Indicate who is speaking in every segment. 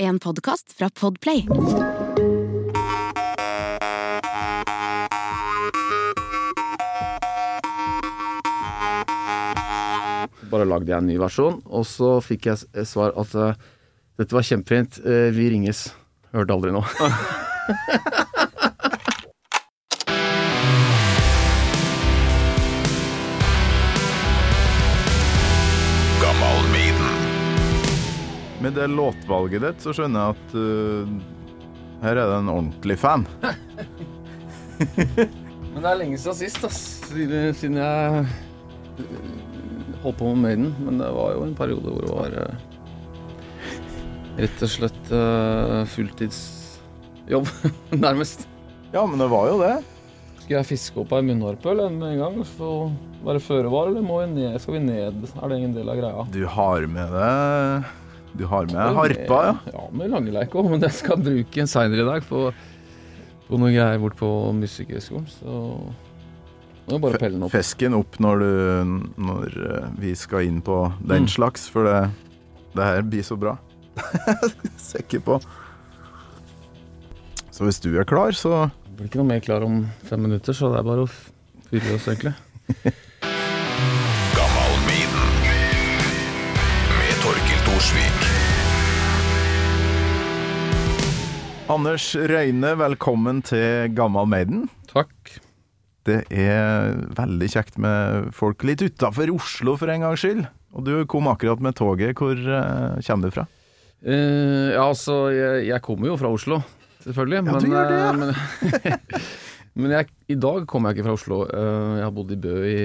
Speaker 1: En podkast fra Podplay.
Speaker 2: Bare lagde jeg en ny versjon, og så fikk jeg svar at eh, dette var kjempefint, eh, vi ringes. Hørte aldri noe.
Speaker 3: Med det låtvalget ditt så skjønner jeg at uh, her er det en ordentlig fan.
Speaker 2: Men det er lenge siden sist, ass. Siden, jeg øh, holdt på med Maiden. Men det var jo en periode hvor det var uh, rett og slett uh, fulltidsjobb, nærmest.
Speaker 3: Ja, men det var jo det.
Speaker 2: Skal jeg fiske opp ei munnharpe eller med en gang? Så være føre var, eller må vi ned? skal vi ned? Er det en del av greia?
Speaker 3: Du har med det Du har med harpa, ja.
Speaker 2: Ja, med langeleik òg, men jeg skal bruke en seinere i dag på, på noen greier bort på Musikkhøgskolen. Så nå er det bare å pelle den opp.
Speaker 3: Fesken opp når, du, når uh, vi skal inn på den
Speaker 2: Mm.
Speaker 3: slags, for det, det her blir så bra. Sikker på. Så hvis du er klar, så
Speaker 2: Blir ikke noe mer klar om fem minutter, så det er bare å fyre oss, egentlig.
Speaker 3: Anders Røyne, velkommen til Gammal Maiden.
Speaker 2: Takk.
Speaker 3: Det er veldig kjekt med folk litt utafor Oslo for en gangs skyld. Og du kom akkurat med toget. Hvor uh, kommer du fra?
Speaker 2: Uh, ja, altså, jeg, jeg kommer jo fra Oslo, selvfølgelig.
Speaker 3: Ja, du gjør det, ja.
Speaker 2: eh, men, men jeg, i dag kommer jeg ikke fra Oslo. Uh, jeg har bodd i Bø i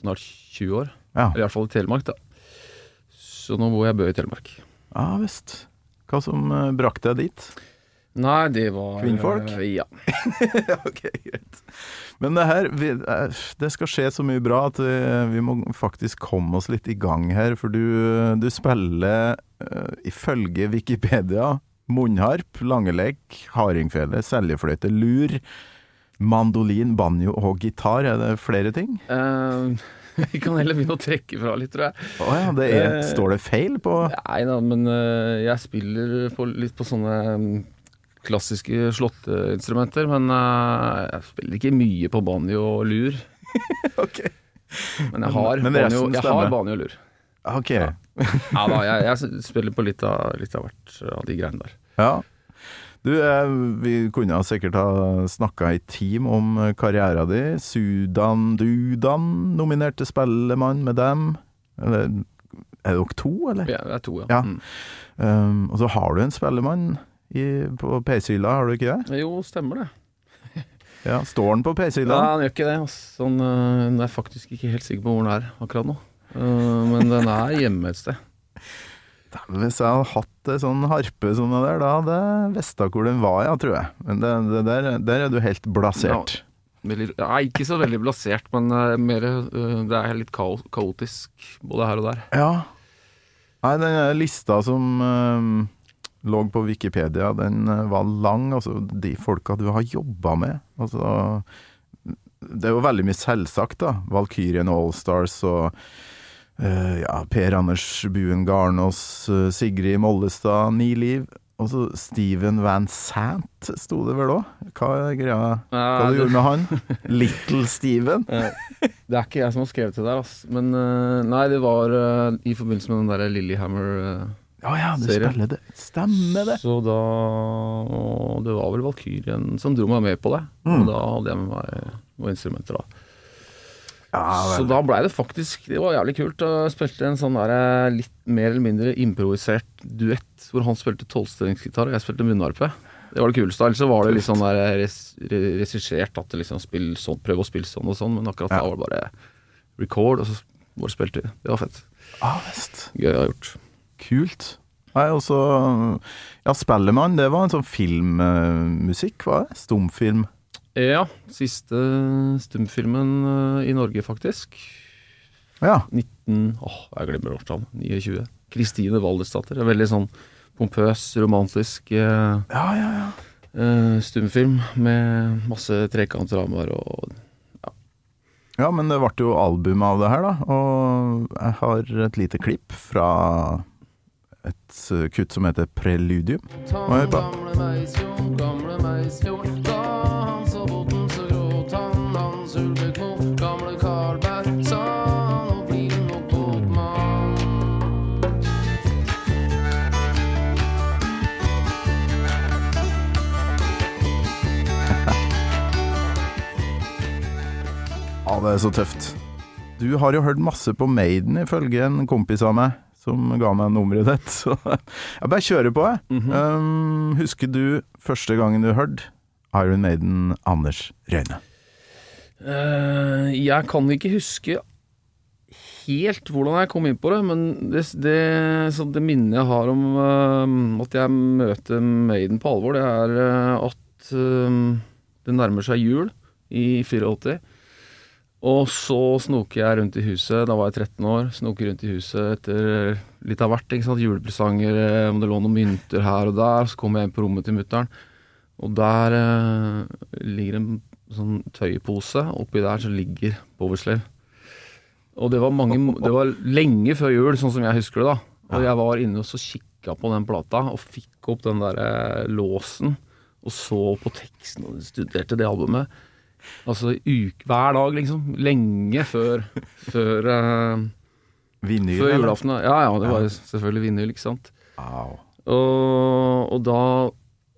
Speaker 2: snart 20 år.
Speaker 3: Ja,
Speaker 2: Eller i hvert fall i Telemark, da. Så nå bor jeg i Bø i Telemark.
Speaker 3: ja visst. Hva som brakte deg dit?
Speaker 2: Nei, det var
Speaker 3: Kvinnfolk?
Speaker 2: eh, ja.
Speaker 3: ok, greit. Men det her eh, Det skal skje så mye bra at vi, vi må faktisk komme oss litt i gang her. For du, du spiller eh, ifølge Wikipedia munnharp, langelek, hardingfele, seljefløyte, lur, mandolin, banjo og gitar. Er det flere ting?
Speaker 2: Uh, vi kan heller begynne å trekke fra litt, tror jeg.
Speaker 3: Oh, ja, det er,
Speaker 2: uh,
Speaker 3: står det feil på
Speaker 2: Nei da, men uh, jeg spiller på, litt på sånne mm, klassiske slåtteinstrumenter. Men eh, jeg spiller ikke mye på banjo og lur.
Speaker 3: okay.
Speaker 2: Men jeg har,
Speaker 3: Men
Speaker 2: banjo, jeg har banjo og lur.
Speaker 3: Ok.
Speaker 2: Ja da, jeg, jeg spiller på litt av, litt av hvert av de greiene der.
Speaker 3: Ja. Du, eh, vi kunne sikkert ha snakka i team om karrieren din. Sudan Dudan nominerte Spellemann med dem. Eller er dere to, eller?
Speaker 2: Ja, jeg er to, ja.
Speaker 3: Ja.
Speaker 2: Mm.
Speaker 3: Um, og så har du en Spellemann i, på PC-hylla, har du ikke det?
Speaker 2: Jo, stemmer det.
Speaker 3: Ja, Står den på
Speaker 2: Nei,
Speaker 3: PC-hylla?
Speaker 2: han gjør ikke det. Sånn, eh, jeg er faktisk ikke helt sikker på hvor den er akkurat nå. Eh, men den er hjemme et sted.
Speaker 3: Hvis jeg hadde hatt ei sånn harpe som det der, da hadde jeg visst hvor den var, ja, tror jeg. Men det, det der, der er du helt blasert.
Speaker 2: Nei, nei, ikke så veldig blasert, men eh, mer Det er litt kaotisk både her og der.
Speaker 3: Ja. Nei, den lista som lå på Wikipedia, den eh, var lang. Altså, de folka du har jobba med. Altså Det er jo veldig mye selvsagt, da. Valkyrien Allstars og uh, ja, Per Anders Buen Garnås, uh, Sigrid Mollestad, Ni Liv. Og så Steven Van Sant sto det vel òg? Hva er greia? Hva
Speaker 2: Nei,
Speaker 3: du gjorde med han? Little Steven?
Speaker 2: Det er ikke jeg som har skrevet det der, ass. Men nei, det var i forbindelse med den derre Lillehammer eh,
Speaker 3: Ja ja, du
Speaker 2: Serie.
Speaker 3: spiller det. Stemmer det.
Speaker 2: Så da og Det var vel Valkyrien som dro meg med på det.
Speaker 3: Mm.
Speaker 2: Og da hadde jeg med meg noen instrumenter, da.
Speaker 3: Ja,
Speaker 2: Så da blei det faktisk Det var jævlig kult. Jeg spilte en sånn der eh, litt mer eller mindre improvisert duett, hvor han spilte tolvstrengsgitar og jeg spilte munnharpe. Det var det kuleste. Ellers var det litt sånn der res, regissert at det liksom spill sånn, prøv å spille sånn og sånn, men akkurat
Speaker 3: Ja.
Speaker 2: da var det bare record, og så bare spilte vi. Det var fett.
Speaker 3: Ah.
Speaker 2: Gøy å ha gjort.
Speaker 3: Kult. Nei, også Ja, Spellemann, det var en sånn filmmusikk, var det? Stumfilm.
Speaker 2: Ja, siste stumfilmen eh, i Norge, faktisk.
Speaker 3: Ja.
Speaker 2: 19... Åh, jeg glemmer årstallet. 29. Kristine Waldersdatter. Veldig sånn pompøs, romantisk eh,
Speaker 3: Ja, ja, ja.
Speaker 2: eh, stumfilm med masse trekantramer og
Speaker 3: Ja, men det ble jo album av det her, da. Og jeg har et lite klipp fra et eh, kutt som heter Preludium. Og hør på. Ja, det er så tøft. Du har jo hørt masse på Maiden, ifølge en kompis av meg, som ga meg nummeret ditt. Så jeg bare kjører på, jeg. um, husker du første gangen du hørte Iron Maiden Anders Røyne?
Speaker 2: Uh, jeg kan ikke huske helt hvordan jeg kom inn på det, men det, det, så det minnet jeg har om uh, at jeg møter Maiden på alvor, det er uh, at det nærmer seg jul i 84. Og så snoker jeg rundt i huset, da var jeg 13 år, snoker rundt i huset etter litt av hvert. ikke sant, Julepresanger, eh, om det lå noen mynter her og der. Så kommer jeg inn på rommet til mutter'n, og der eh, ligger en sånn tøypose. Oppi der så ligger Powerslave. Og det var, mange, det var lenge før jul, sånn som jeg husker det. da Og jeg var inne og så kikka på den plata, og fikk opp den der eh, låsen. Og så på teksten og studerte det albumet. Altså uk, hver dag, liksom. Lenge før, før, uh,
Speaker 3: Vinyl?
Speaker 2: før julaften. Ja, ja, det var jo selvfølgelig vinyl, ikke sant.
Speaker 3: Wow.
Speaker 2: Og, og da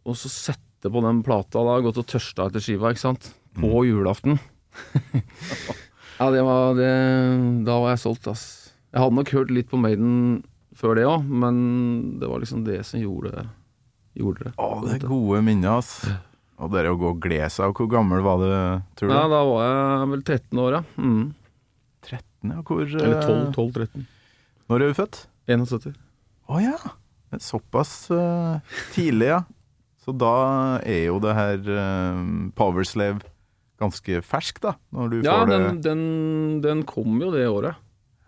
Speaker 2: Og så sette på den plata da, gått og tørsta etter skiva, ikke sant. På julaften. ja, det var det Da var jeg solgt, ass. Jeg hadde nok hørt litt på Maiden før det òg, men det var liksom det som gjorde, gjorde det.
Speaker 3: Å, det er gode minner, ass. Og det å gå og glede seg. Hvor gammel var du, tror du?
Speaker 2: Ja, da var jeg vel 13 år, ja. Mm.
Speaker 3: 13, ja. Hvor eh,
Speaker 2: Eller 12-13.
Speaker 3: Når er du født?
Speaker 2: 71.
Speaker 3: Å ja. Det er såpass uh, tidlig, ja. Så da er jo det her uh, Powerslave ganske fersk, da? Når du
Speaker 2: Ja,
Speaker 3: får det
Speaker 2: Ja, den, den kom jo det året.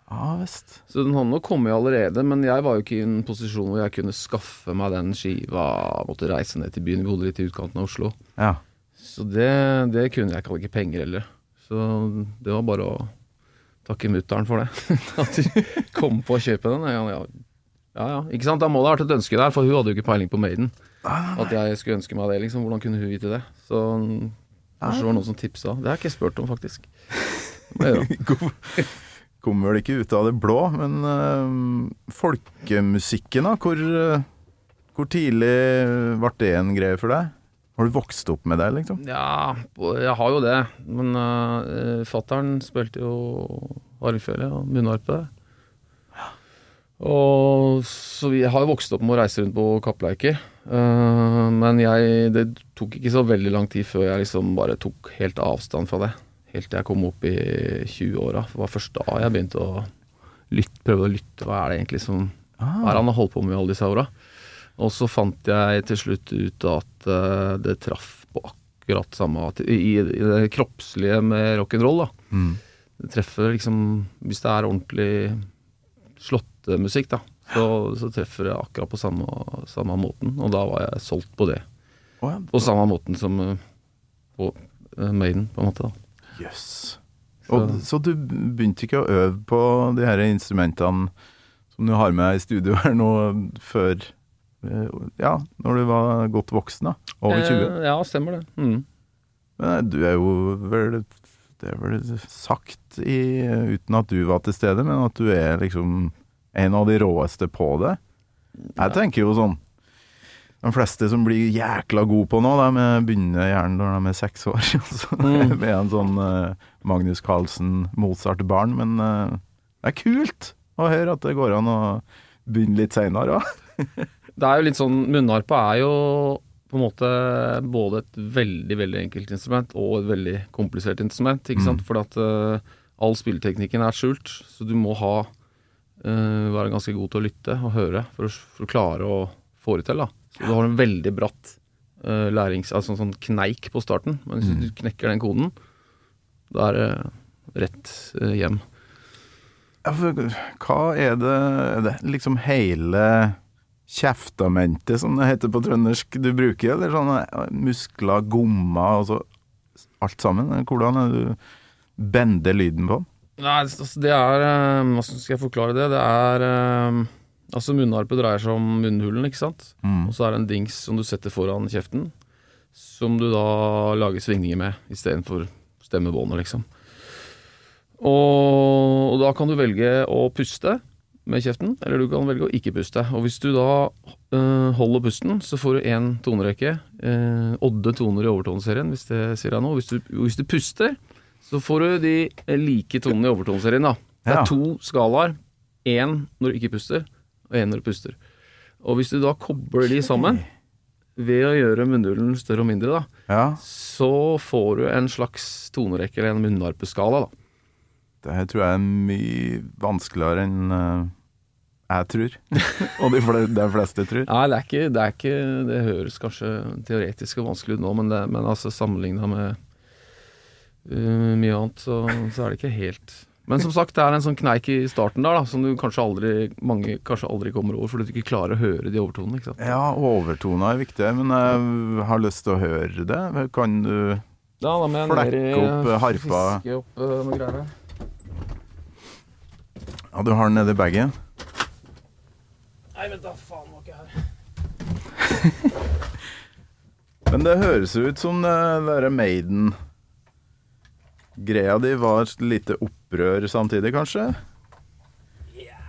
Speaker 3: Ja vest.
Speaker 2: Så den hadde nok kommet allerede, men jeg var jo ikke i en posisjon hvor jeg kunne skaffe meg den skiva. Måtte reise ned til byen. Vi bodde litt i utkanten av Oslo.
Speaker 3: Ja.
Speaker 2: Så det, det kunne jeg. ikke. hadde ikke penger heller. Så det var bare å takke mutter'n for det. At de kom på å kjøpe den. Ja, ja. ja, ja. Ikke sant? Da må det ha vært et ønske der, for hun hadde jo ikke peiling på Maiden. At jeg skulle ønske meg det, liksom. Hvordan kunne hun vite det? Så kanskje det var noen som tipsa. Det har jeg ikke spurt om, faktisk. Det
Speaker 3: Kommer vel ikke ut av det blå, men eh, folkemusikken, da? Hvor, eh, hvor tidlig ble det en greie for deg? Har du vokst opp med det, liksom?
Speaker 2: Ja, jeg har jo det. Men uh, fattern spilte jo harfele og munnharpe. Og så vi har jo vokst opp med å reise rundt på kappleiker. Uh, men jeg, det tok ikke så veldig lang tid før jeg liksom bare tok helt avstand fra det. Helt til jeg kom opp i 20-åra. Det var først da jeg begynte å lytte, prøve å lytte. Hva er det egentlig som Hva er det han har holdt på med i alle disse åra? Og så fant jeg til slutt ut at uh, det traff på akkurat samme I, i det kroppslige med rock'n'roll, da.
Speaker 3: Mm.
Speaker 2: Det treffer liksom Hvis det er ordentlig slåttemusikk, da, så, så treffer det akkurat på samme, samme måten. Og da var jeg solgt på det.
Speaker 3: Oh, ja.
Speaker 2: På samme måten som uh, på uh, Maiden, på en måte. da.
Speaker 3: Jøss. Og, så du begynte ikke å øve på de her instrumentene som du har med i studio her nå, før eh, Ja, når du var godt voksen, da? Over 20?
Speaker 2: Eh, ja, stemmer det. Mm.
Speaker 3: Men du er jo vel Det er vel sagt i, uten at du var til stede, men at du er liksom en av de råeste på det. Jeg tenker jo sånn De fleste som blir jækla gode på noe, de begynner gjerne når de er seks år. Altså,
Speaker 2: Mm.
Speaker 3: med en sånn uh, Magnus Carlsen Mozart-barn. Men uh, det er kult å høre at det går an å begynne litt seinere òg.
Speaker 2: Det er jo litt sånn Munnharpa er jo på en måte både et veldig veldig enkelt instrument og et veldig komplisert instrument. ikke sant? Fordi at uh, all spilleteknikken er skjult, så du må ha være ganske god til å lytte og høre for å, for å klare å få det til. da. Så du har en veldig bratt uh, lærings... Altså en sånn kneik på starten, men hvis du knekker den koden, da er det rett eh, hjem.
Speaker 3: Ja, for hva er det Er det liksom hele kjeftamentet, som det heter på trøndersk, du bruker? Eller sånne eh, muskler, gommer, altså alt sammen? Hvordan er det du bender lyden på?
Speaker 2: Nei, altså det er eh, Hvordan skal jeg forklare det? Det er eh, Altså munnharpe dreier seg om munnhulen, ikke sant.
Speaker 3: Mm.
Speaker 2: Og så er det en dings som du setter foran kjeften, som du da lager svingninger med istedenfor stemmebåndet, liksom. Og, og da kan du velge å puste med kjeften, eller du kan velge å ikke puste. Og hvis du da øh, holder pusten, så får du én tonerekke. øh, odde toner i overtoneserien, hvis det sier deg noe. Hvis du, hvis du puster, så får du de eh, like tonene i overtoneserien, da. Det er
Speaker 3: Ja.
Speaker 2: to skalaer. Én når du ikke puster, og du puster. Og hvis du da kobler de sammen, ved å gjøre munnhulen større og mindre, da,
Speaker 3: Ja,
Speaker 2: så får du en slags tonerekke, eller en munnarpeskala, da.
Speaker 3: det her tror jeg er mye vanskeligere enn uh, jeg tror. og de, fle de fleste tror.
Speaker 2: Nei, det er ikke Det, er ikke, det høres kanskje teoretisk og vanskelig ut nå, men, det, men altså sammenligna med uh, mye annet, så, så er det ikke helt Men som sagt, det er en sånn kneik i starten der, da, som du kanskje aldri mange kanskje aldri kommer over, fordi du ikke klarer å høre de overtonene. ikke sant?
Speaker 3: Ja, overtoner er viktig, men jeg har lyst til å høre det. Kan du
Speaker 2: Ja,
Speaker 3: Flekke opp, eh, harpa.
Speaker 2: Fiske opp uh, noe greier.
Speaker 3: Ja, du har den nedi bagen?
Speaker 2: Nei, vent da, faen, var ikke her.
Speaker 3: Men det høres ut som det derre Maiden-greia di var et lite opprør samtidig, kanskje?
Speaker 2: Ja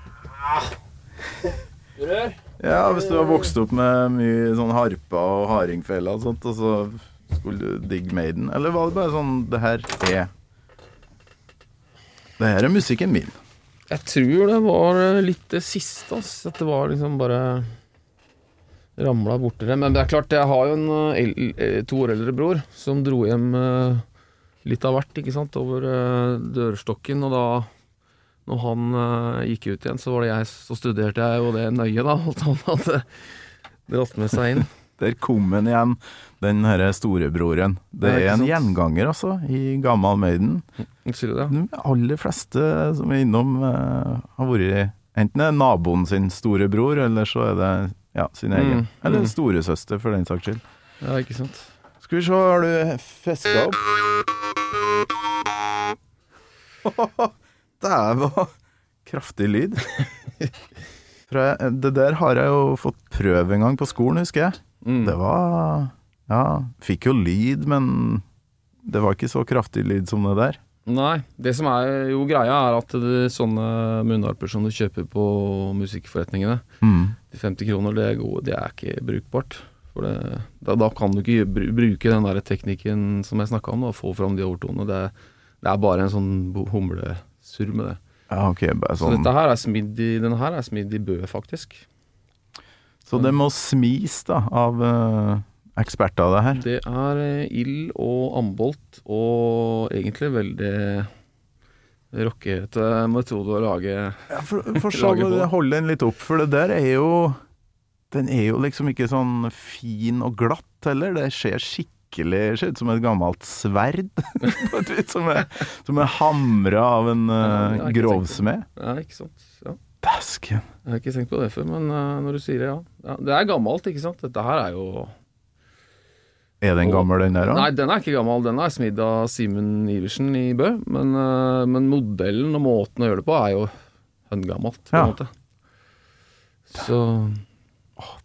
Speaker 2: Opprør?
Speaker 3: Ja, hvis du har vokst opp med mye sånn harpa og hardingfeller og sånt, og så skulle du digge Maiden? Eller var det bare sånn Det her er Det her er musikken min.
Speaker 2: Jeg tror det var eh, litt det siste, ass. At det var liksom bare ramla borti det. Men det er klart, jeg har jo en eh, eh, to år eldre bror som dro hjem litt av hvert, ikke sant, over eh, dørstokken. Og da, når han eh, gikk ut igjen, så var det jeg Så studerte jeg jo det nøye, da. At han hadde dratt med seg inn.
Speaker 3: Der kom han igjen, den herre storebroren. Det er en gjenganger, altså, i gammal Maiden.
Speaker 2: Sier du det?
Speaker 3: De aller fleste som er innom, uh, har vært Enten er naboen sin storebror, eller så er det ja, sin egen.
Speaker 2: Mm,
Speaker 3: Eller
Speaker 2: mm.
Speaker 3: storesøster, for den saks skyld.
Speaker 2: Ja, ikke sant.
Speaker 3: Skal vi se, har du fiska opp? Det var kraftig lyd. Det der har jeg jo fått prøve en gang på skolen, husker jeg.
Speaker 2: Mm.
Speaker 3: Det var Ja, fikk jo lyd, men det var ikke så kraftig lyd som det der.
Speaker 2: Nei, det som er jo greia er at det, sånne munnharper som du kjøper på musikkforretningene,
Speaker 3: Mm.
Speaker 2: de 50 kroner, det er, det er ikke brukbart. For det, da, da kan du ikke bruke den der teknikken som jeg snakka om, og få fram de overtonene. Det, det er bare en sånn humlesurr med det.
Speaker 3: Ja, okay, bare
Speaker 2: Så
Speaker 3: sånn.
Speaker 2: dette her er smidd i, denne her er smidd i Bø, faktisk.
Speaker 3: Så det må smis da, av uh, eksperter, det her.
Speaker 2: Det er eh, ild og ambolt, og egentlig veldig rockete metode å lage
Speaker 3: Ja, for, for
Speaker 2: Lager på.
Speaker 3: holde hold den litt opp, for det der er jo Den er jo liksom ikke sånn fin og glatt heller. Det ser skikkelig ser ut som et gammelt sverd, på et vis, som er, som er hamra av en uh, grovsmed.
Speaker 2: Ja, ikke sant. Ja.
Speaker 3: Dæsken.
Speaker 2: Jeg har ikke tenkt på det før, men uh, når du sier det, ja. ja. Det er gammelt, ikke sant. Dette her er jo
Speaker 3: Er den gammel, den der
Speaker 2: Nei, den er ikke gammel. Den er smidd av Simen Iversen i Bø. Men, eh, men modellen og måten å gjøre det på er jo høngammelt, på en
Speaker 3: Ja.
Speaker 2: måte. Så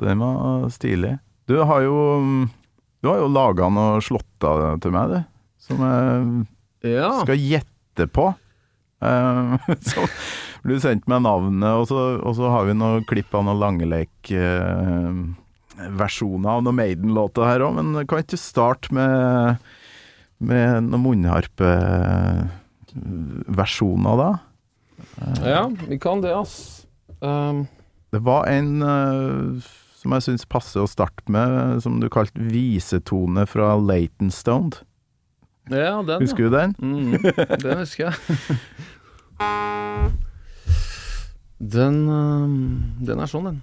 Speaker 3: Den var stilig. Du har jo Du har jo laga noe slåtta til meg, du. Som jeg
Speaker 2: ja.
Speaker 3: skal gjette på. så blir du sendt med navnet, og så, og så har vi noen klipp av noen Langelek-versjoner av noen Maiden-låter her òg, men kan ikke du starte med, med noen munnharpeversjoner, da?
Speaker 2: ja, vi kan det, ass. Um,
Speaker 3: Det var en uh, som jeg syns passer å starte med, som du kalte visetone fra Leytonstone.
Speaker 2: ja, den,
Speaker 3: Husker du den?
Speaker 2: Mm, den husker jeg. Den, um, den er sånn, den.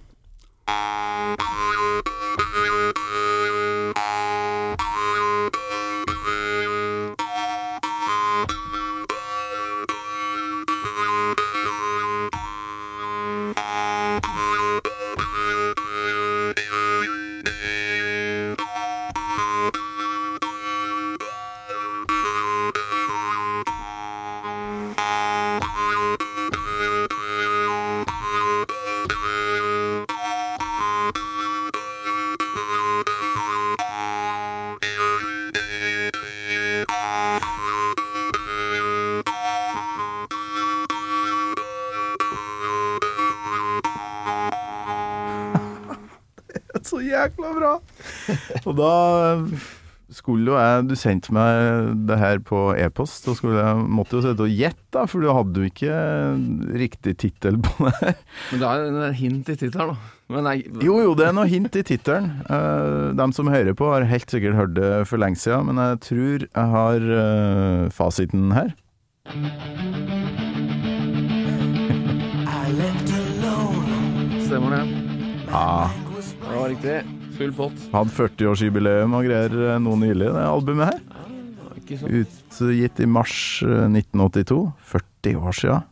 Speaker 3: Jækla bra! Og da skulle jo jeg Du sendte meg det her på e-post, og skulle jeg måtte jo sitte og gjette, da, for du hadde jo ikke riktig tittel på det her.
Speaker 2: Men det er en hint i tittelen, da. Men nei,
Speaker 3: Jo, jo, det er noe hint i tittelen. Uh, de som hører på, har helt sikkert hørt det for lenge siden, men jeg tror jeg har eh, fasiten her.
Speaker 2: stemmer det.
Speaker 3: Ja,
Speaker 2: Det var riktig. Full pott.
Speaker 3: Hadde 40-årsjubileum og greier eh, nå nylig, det albumet her.
Speaker 2: Ikke sant?
Speaker 3: Utgitt i mars eh, 1982. 40 år siden.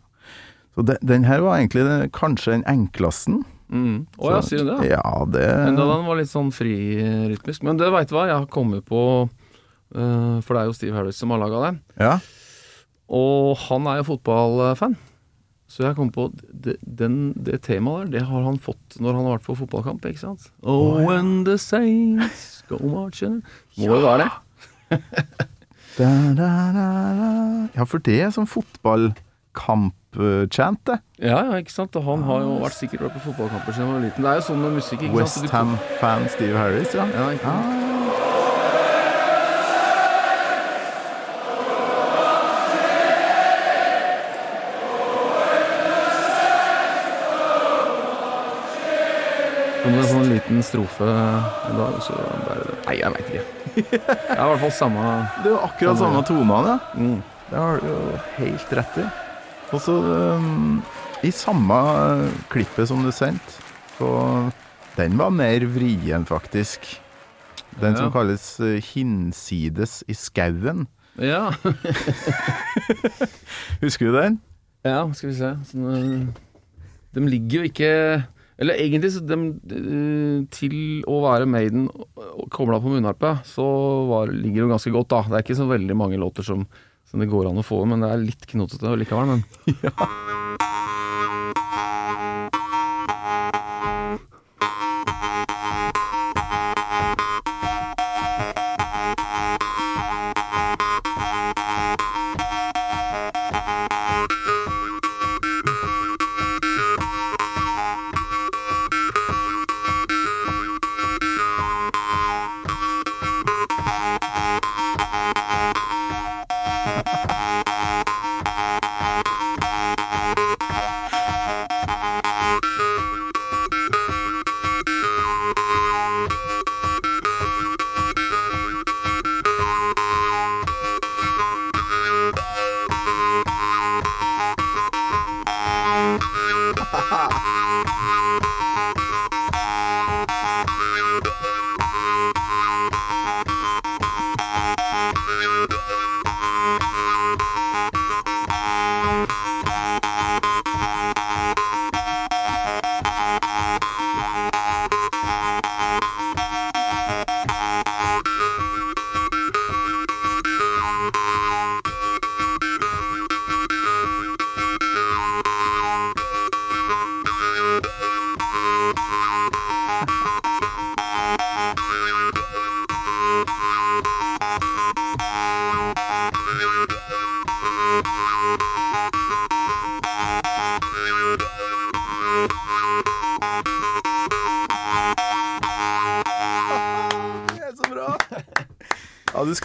Speaker 3: Så de, den her var egentlig den, kanskje den enkleste.
Speaker 2: Mm. Å ja, sier du det? Ja.
Speaker 3: Ja, det
Speaker 2: Enda den var litt sånn frirytmisk. Men det veit du hva, jeg har kommet på uh, For det er jo Steve Harris som har laga den.
Speaker 3: Ja.
Speaker 2: Og han er jo fotballfan. Så jeg kom på det, den, det temaet der, det har han fått når han har vært på fotballkamp, ikke sant? Oh, when the saints go marching Må jo være det.
Speaker 3: Da, da, da. Ja, for det er sånn fotballkamp-chant, det.
Speaker 2: Ja, ja, ikke sant. Og han har jo vært sikkert vært på fotballkamper siden han var liten. Det er jo sånn med musikk, ikke sant.
Speaker 3: Westham-fan Steve Harris, ja.
Speaker 2: Ja, ikke sant. Kom sånn liten strofe en dag, og så bare Nei, jeg veit ikke. Det er i hvert fall samme
Speaker 3: Det er jo akkurat samme tonene, ja.
Speaker 2: mm.
Speaker 3: Det har du jo helt rett i. Og så um, i samme uh, klippet som du sendte, så Den var mer vrien, faktisk. Den som kalles uh, 'Hinsides i skauen'.
Speaker 2: Ja.
Speaker 3: Husker du den?
Speaker 2: ja, skal vi se. Sånn, øh, de ligger jo ikke Eller egentlig de, øh, til å være Maiden kobla på munnharpe, så var, ligger det jo ganske godt, da. Det er ikke så veldig mange låter som, som det går an å få, men det er litt knotete likevel. Men
Speaker 3: Det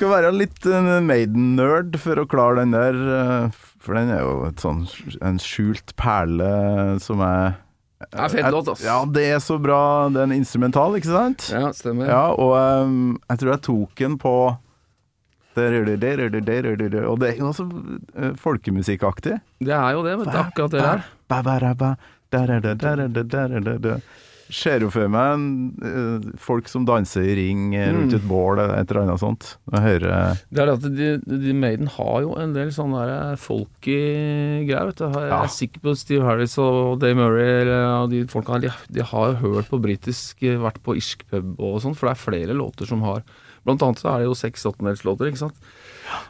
Speaker 3: skal være litt uh, Maiden-nerd for å klare den der, uh, for den er jo sånn, en skjult perle som er
Speaker 2: det er fet låt, ass.
Speaker 3: Ja, det er så bra. Det er en instrumental, ikke sant?
Speaker 2: Ja, stemmer.
Speaker 3: Ja, og um, jeg tror jeg tok den på Og det er jo også uh, folkemusikkaktig.
Speaker 2: Det er jo det, vet du. Akkurat det der
Speaker 3: ser jo for meg eh, folk som danser i ring eh, rundt
Speaker 2: mm.
Speaker 3: et bål, eh, et eller annet sånt. Jeg hører
Speaker 2: Det er at de, de Maiden har jo en del sånne der folky greier, vet du. Jeg er ja. sikker på Steve Harris og Dave Murray og de folka de, de har hørt på britisk, vært på irsk pub og sånn, for det er flere låter som har Blant annet så er det jo seks åttendelslåter, ikke sant.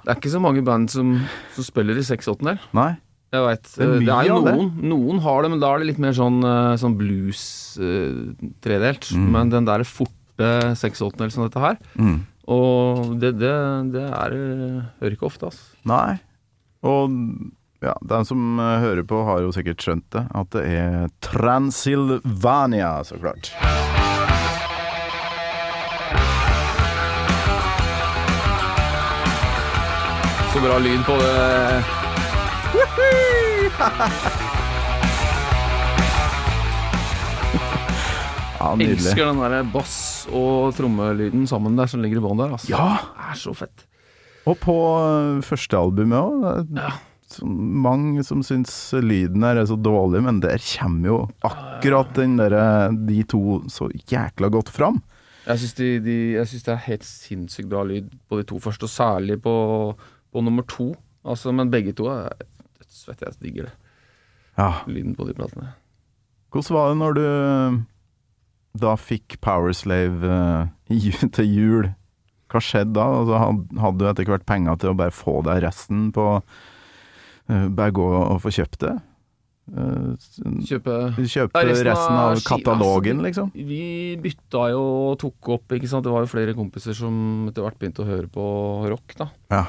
Speaker 2: Det er ikke så mange band som, som spiller i seks åttendel.
Speaker 3: Nei.
Speaker 2: Jeg veit.
Speaker 3: Det er
Speaker 2: Det, er jo noen. Noen har det, men da er det litt mer sånn, eh, sånn blues eh, tredelt.
Speaker 3: Mm.
Speaker 2: Men den der forte 6-8 som dette her.
Speaker 3: Mm.
Speaker 2: Og det, det, det er eh, Hører ikke ofte, altså.
Speaker 3: Nei. Og ja, de som eh, hører på, har jo sikkert skjønt det. At det er Transylvania, så klart.
Speaker 2: Så bra lyd på det.
Speaker 3: Ja, nydelig.
Speaker 2: Elsker den der bass- og trommelyden sammen der som ligger i bånn der. Altså.
Speaker 3: Ja!
Speaker 2: Det er så fett.
Speaker 3: Og på eh, første albumet òg.
Speaker 2: Ja.
Speaker 3: Mange som syns lyden her er så dårlig, men der kommer jo akkurat den der, de to så jækla godt fram.
Speaker 2: Jeg syns de, de, jeg det er helt sinnssykt bra lyd på de to første, og særlig på, på nummer to. Altså, men begge to er Svett, jeg digger det.
Speaker 3: Ja.
Speaker 2: Lyden på de platene.
Speaker 3: Hvordan var det når du da fikk Powerslave uh, til jul? Hva skjedde da? Altså, hadde du etter hvert penger til å bare få deg resten på uh, Bare gå og få kjøpt det? Uh,
Speaker 2: Kjøpe
Speaker 3: kjøpe
Speaker 2: resten,
Speaker 3: resten av katalogen,
Speaker 2: altså,
Speaker 3: liksom?
Speaker 2: Vi bytta jo og tok opp, ikke sant. Det var jo flere kompiser som etter hvert begynte å høre på rock, da.
Speaker 3: Ja.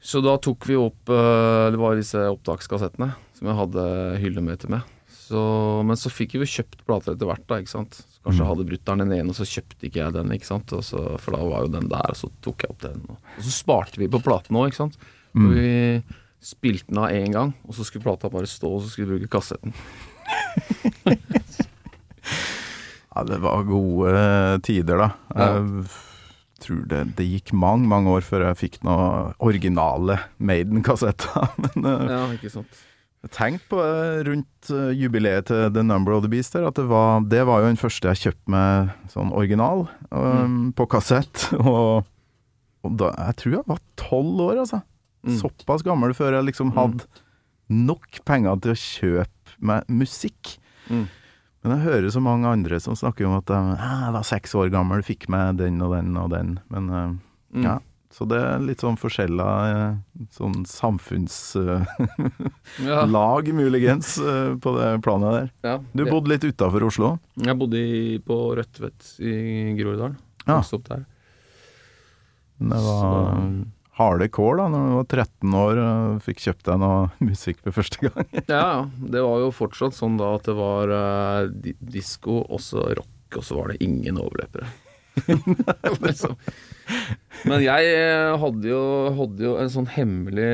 Speaker 2: Så da tok vi opp eh, Det var disse opptakskassettene som jeg hadde hyllemeter med. Så, men så fikk vi jo kjøpt plater etter hvert, da, ikke sant. Så kanskje jeg hadde brutter'n den ene, og så kjøpte ikke jeg den, ikke sant. Så, for da var jo den der, og så tok jeg opp den. Og, og så sparte vi på platen òg, ikke sant. Og vi spilte den av én gang, og så skulle plata bare stå, og så skulle vi bruke kassetten.
Speaker 3: Ja, det var gode tider, da. Jeg tror det, det gikk mange, mange år før jeg fikk noen originale Maiden-kassetter. Men eh,
Speaker 2: Ja, ikke sant.
Speaker 3: jeg tenkte på det rundt eh, jubileet til The Number of the Beast der, at det var, det var jo den første jeg kjøpte med sånn original um, på kassett. Og, og da, jeg tror jeg var tolv år, altså.
Speaker 2: Mm.
Speaker 3: Såpass gammel før jeg liksom hadde nok penger til å kjøpe meg musikk.
Speaker 2: Mm.
Speaker 3: Men jeg hører så mange andre som snakker om at de, «Ah, jeg var seks år gammel, fikk meg den og den og den. Men
Speaker 2: Mm.
Speaker 3: ja, så det er litt sånn forskjeller, sånn samfunnslag,
Speaker 2: Ja.
Speaker 3: muligens, på det planet der.
Speaker 2: ja.
Speaker 3: Du bodde litt utafor Oslo?
Speaker 2: Jeg bodde på Rødtvet i Groruddalen.
Speaker 3: Ja.
Speaker 2: Vokste opp der.
Speaker 3: Det var
Speaker 2: Så-
Speaker 3: harde kår da, når du var 13 år og fikk kjøpt deg noe musikk for første gang.
Speaker 2: Ja. Det var jo fortsatt sånn da at det var uh, di disko, og så rock, og så var det ingen overløpere. liksom. Men jeg eh, hadde jo, hadde jo en sånn hemmelig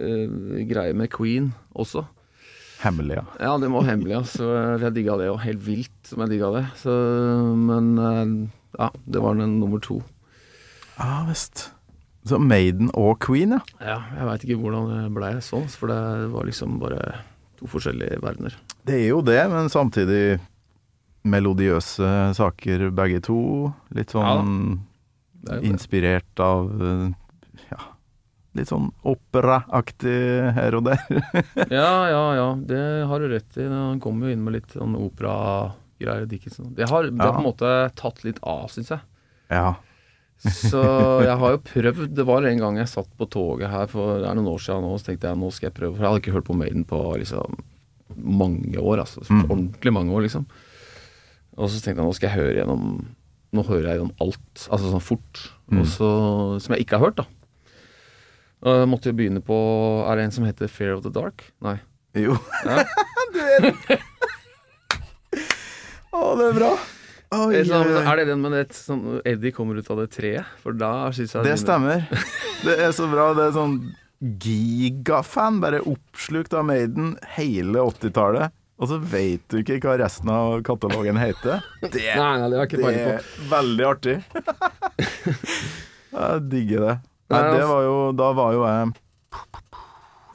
Speaker 2: uh, greie med Queen også.
Speaker 3: Hemmelig, ja.
Speaker 2: Ja, det var hemmelig, altså. Jeg digga det jo helt vilt som jeg digga det. Så, men eh, ja, det var den nummer to.
Speaker 3: Ja visst. Så Maiden og Queen, ja.
Speaker 2: Ja, jeg veit ikke hvordan det blei sånn, for det var liksom bare to forskjellige verdener.
Speaker 3: Det er jo det, men samtidig melodiøse saker begge to. Litt sånn
Speaker 2: det.
Speaker 3: inspirert av ja, litt sånn operaaktig her og der.
Speaker 2: Ja, ja, ja. Det har du rett i. Han kommer jo inn med litt sånn operagreier. Dickinson. Det har, det har på en måte tatt litt av, syns jeg.
Speaker 3: ja.
Speaker 2: Så jeg har jo prøvd Det var en gang jeg satt på toget her for det er noen år siden nå, så tenkte jeg nå skal jeg prøve. For jeg hadde ikke hørt på Maiden på liksom mange år, altså. Ordentlig mange år, liksom. Og så tenkte jeg nå skal jeg høre gjennom Nå hører jeg gjennom alt, altså sånn fort. Mm. Også, som jeg ikke har hørt, da. Og jeg måtte jo begynne på Er det en som heter Fear of the Dark? Nei.
Speaker 3: Jo.
Speaker 2: Ja.
Speaker 3: Å, det er bra. Oi,
Speaker 2: Er
Speaker 3: oi, er
Speaker 2: det den med det sånn Eddie kommer ut av det treet? For da syns jeg
Speaker 3: Det stemmer. Det er så bra. Det er sånn gigafan, bare oppslukt av Maiden hele 80-tallet. Og så veit du ikke hva resten av katalogen heter. Det,
Speaker 2: Nei, nei, det ikke
Speaker 3: det er veldig artig. Jeg digger det. Nei,
Speaker 2: Nei,
Speaker 3: det
Speaker 2: altså-
Speaker 3: var jo Da var jo jeg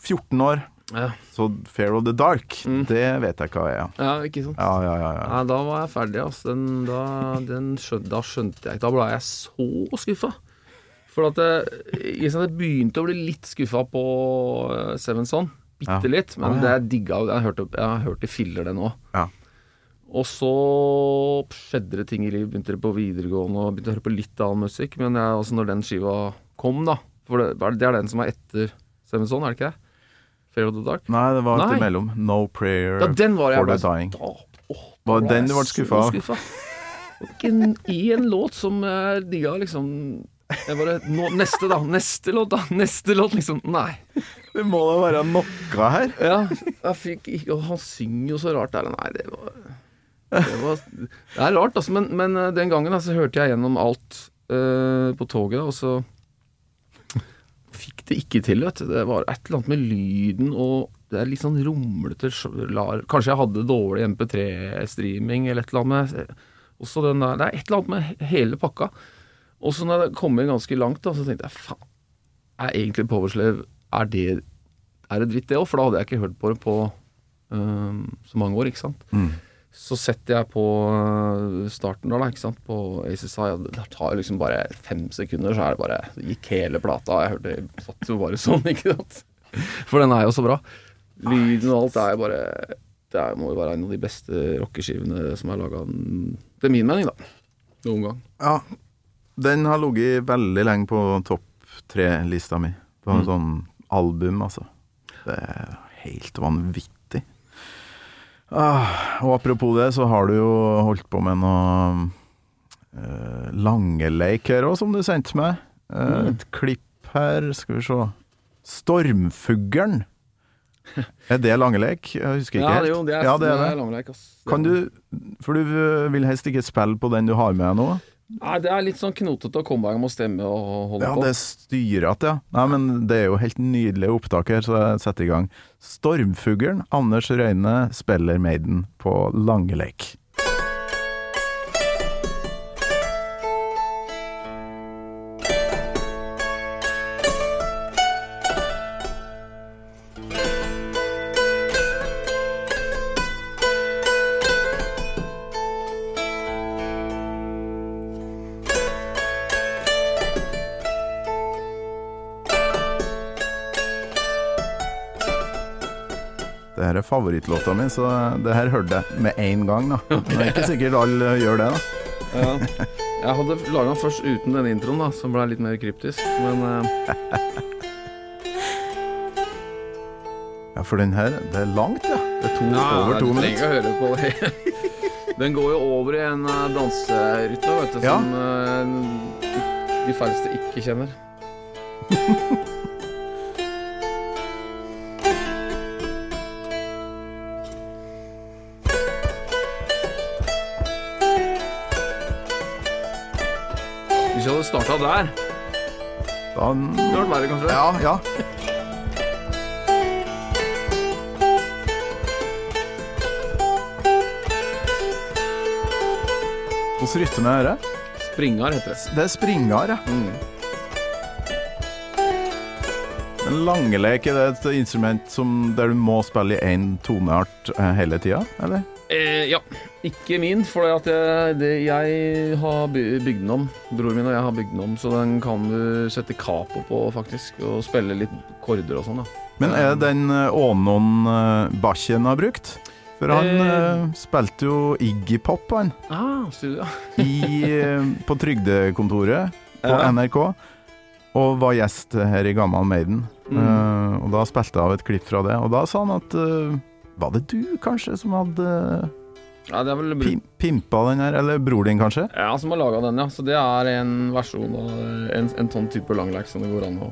Speaker 3: 14 år,
Speaker 2: Ja,
Speaker 3: så Fair of the Dark,
Speaker 2: Mm.
Speaker 3: det vet jeg hva er.
Speaker 2: ja ikke sant.
Speaker 3: Ja, ja, ja. ja.
Speaker 2: Nei, da var jeg ferdig, altså. Den, da, den skjønte, da skjønte jeg ikke Da ble jeg så skuffa. For at det, ikke jeg begynte å bli litt skuffa på uh, Seven Son. Bitte litt. Men det jeg digga Jeg hørte, jeg har hørt i filler, det nå.
Speaker 3: Ja.
Speaker 2: Og så skjedde det ting i livet. Begynte det på videregående og begynte å høre på litt annen musikk. Men jeg, altså når den skiva kom, da For det, det er den som er etter Seven Son, er det ikke det? Fair of the Dark?
Speaker 3: Nei, det var
Speaker 2: Nei.
Speaker 3: alt imellom. No Prayer
Speaker 2: Ja, den var jeg
Speaker 3: for the Dying.
Speaker 2: Da, åh,
Speaker 3: Var
Speaker 2: da
Speaker 3: den du ble
Speaker 2: så
Speaker 3: skuffa av?
Speaker 2: Og en, I en låt som jeg digga, liksom Jeg bare nå, Neste, da. Neste låt, da. Neste låt, liksom. Nei.
Speaker 3: Det må da være noe her.
Speaker 2: Ja, jeg fikk ikke Og han synger jo så rart der. Nei, det var Det, var, det er rart, altså. Men, men eh, den gangen da, så hørte jeg gjennom alt eh, på toget, da, og så fikk det ikke til, vet du. Det var et eller annet med lyden og det er litt sånn rumlete Kanskje jeg hadde dårlig MP3-streaming eller et eller annet. med- Også den der, det er et eller annet med hele pakka. Og så når jeg kom inn ganske langt, da, så tenkte jeg faen, er egentlig Powerslave Er det er det dritt, det òg? For da hadde jeg ikke hørt på det på um, så mange år, ikke sant. Så setter jeg på øh, starten da, da, ikke sant, på ACSI, og det tar liksom bare fem sekunder, så er det bare det gikk hele plata. Jeg hørte satt jo bare sånn, ikke sant. For den er jo så bra. Lyden og alt er jo bare Det er, må jo være en av de beste rockeskivene som er laga, til min mening, da. Noen gang.
Speaker 3: Ja, den har ligget veldig lenge på topp tre-lista mi. På en sånn album, altså. Det er helt vanvittig. Ah, og apropos det, så har du jo holdt på med noe uh, langeleik her òg, som du sendte meg. Eh, Et klipp her, skal vi se. Stormfuglen. Er det langeleik? Jeg husker ikke
Speaker 2: Ja,
Speaker 3: helt.
Speaker 2: jo det. Er,
Speaker 3: ja, det er
Speaker 2: det
Speaker 3: det.
Speaker 2: er langeleik, ass.
Speaker 3: Kan du For du eh, vil helst ikke spille på den du har med deg nå?
Speaker 2: Nei, det er litt sånn knotete å komme gang med å stemme og holde
Speaker 3: Ja,
Speaker 2: på.
Speaker 3: det er styrete, ja. Nei, men det er jo helt nydelige opptak her, så jeg setter i gang. Stormfuglen, Anders Røyne spiller Maiden på Langeleik. Er favorittlåta mi, så det her hørte jeg med en gang, da. Det er ikke sikkert alle gjør det, da.
Speaker 2: Ja. Jeg hadde laga den først uten den introen, da, som ble litt mer kryptisk. Men eh,
Speaker 3: Ja, for den her, det er langt, ja. Det er to,
Speaker 2: ja,
Speaker 3: over to
Speaker 2: du trenger
Speaker 3: minutter.
Speaker 2: ikke høre på det. Den går jo over i en eh, danserytme, vet du,
Speaker 3: Ja.
Speaker 2: som eh, de færreste ikke kjenner. Hvis jeg hadde starta der,
Speaker 3: Da,
Speaker 2: det hadde vært verre, kanskje.
Speaker 3: ja, ja. Hvordan rytme er det?
Speaker 2: Springar heter det.
Speaker 3: Det er springar, ja.
Speaker 2: Mm.
Speaker 3: Men langelek, er det et instrument som, der du må spille i én toneart eh, hele tida, eller?
Speaker 2: Ja. Ikke min, for at jeg, det, jeg har bygd den om. Broren min og jeg har bygd den om, så den kan du sette capo på, faktisk. Og spille litt korder og sånn, da.
Speaker 3: Men er det den eh, Ånon eh, Bakken har brukt? For han
Speaker 2: Eh.
Speaker 3: eh, spilte jo Iggy Pop, han,
Speaker 2: Ah, studio.
Speaker 3: i, på trygdekontoret på
Speaker 2: Ja.
Speaker 3: NRK. Og var gjest her i Gammal Maiden.
Speaker 2: Mm.
Speaker 3: Uh, og da spilte jeg av et klipp fra det, og da sa han at uh, Var det du, kanskje, som hadde
Speaker 2: Ja, det er vel
Speaker 3: pim pimpa den her? Eller bror din, kanskje?
Speaker 2: Ja, som har laga den, ja. Så det er en versjon av en, en sånn type langleik som det går an å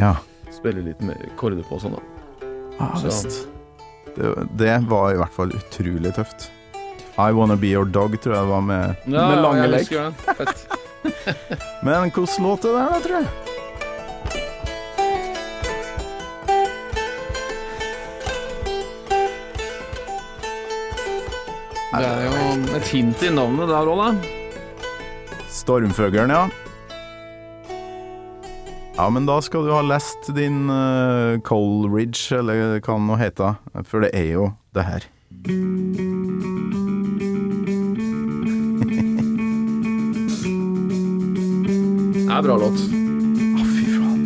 Speaker 3: Ja.
Speaker 2: spille litt med korder på og sånn, da.
Speaker 3: Ah,
Speaker 2: Så-.
Speaker 3: Det, det var i hvert fall utrolig tøft. I Wanna Be Your Dog tror jeg det var med,
Speaker 2: Ja,
Speaker 3: med
Speaker 2: ja,
Speaker 3: lange
Speaker 2: jeg
Speaker 3: lek. Men hvordan låt det der, da, tror jeg?
Speaker 2: Det er jo et hint i navnet der òg, da.
Speaker 3: Stormfuglen, ja. Ja, men da skal du ha lest din uh, Coleridge, eller hva den nå heter. For det er jo det her.
Speaker 2: Det er bra låt.
Speaker 3: Å, fy faen.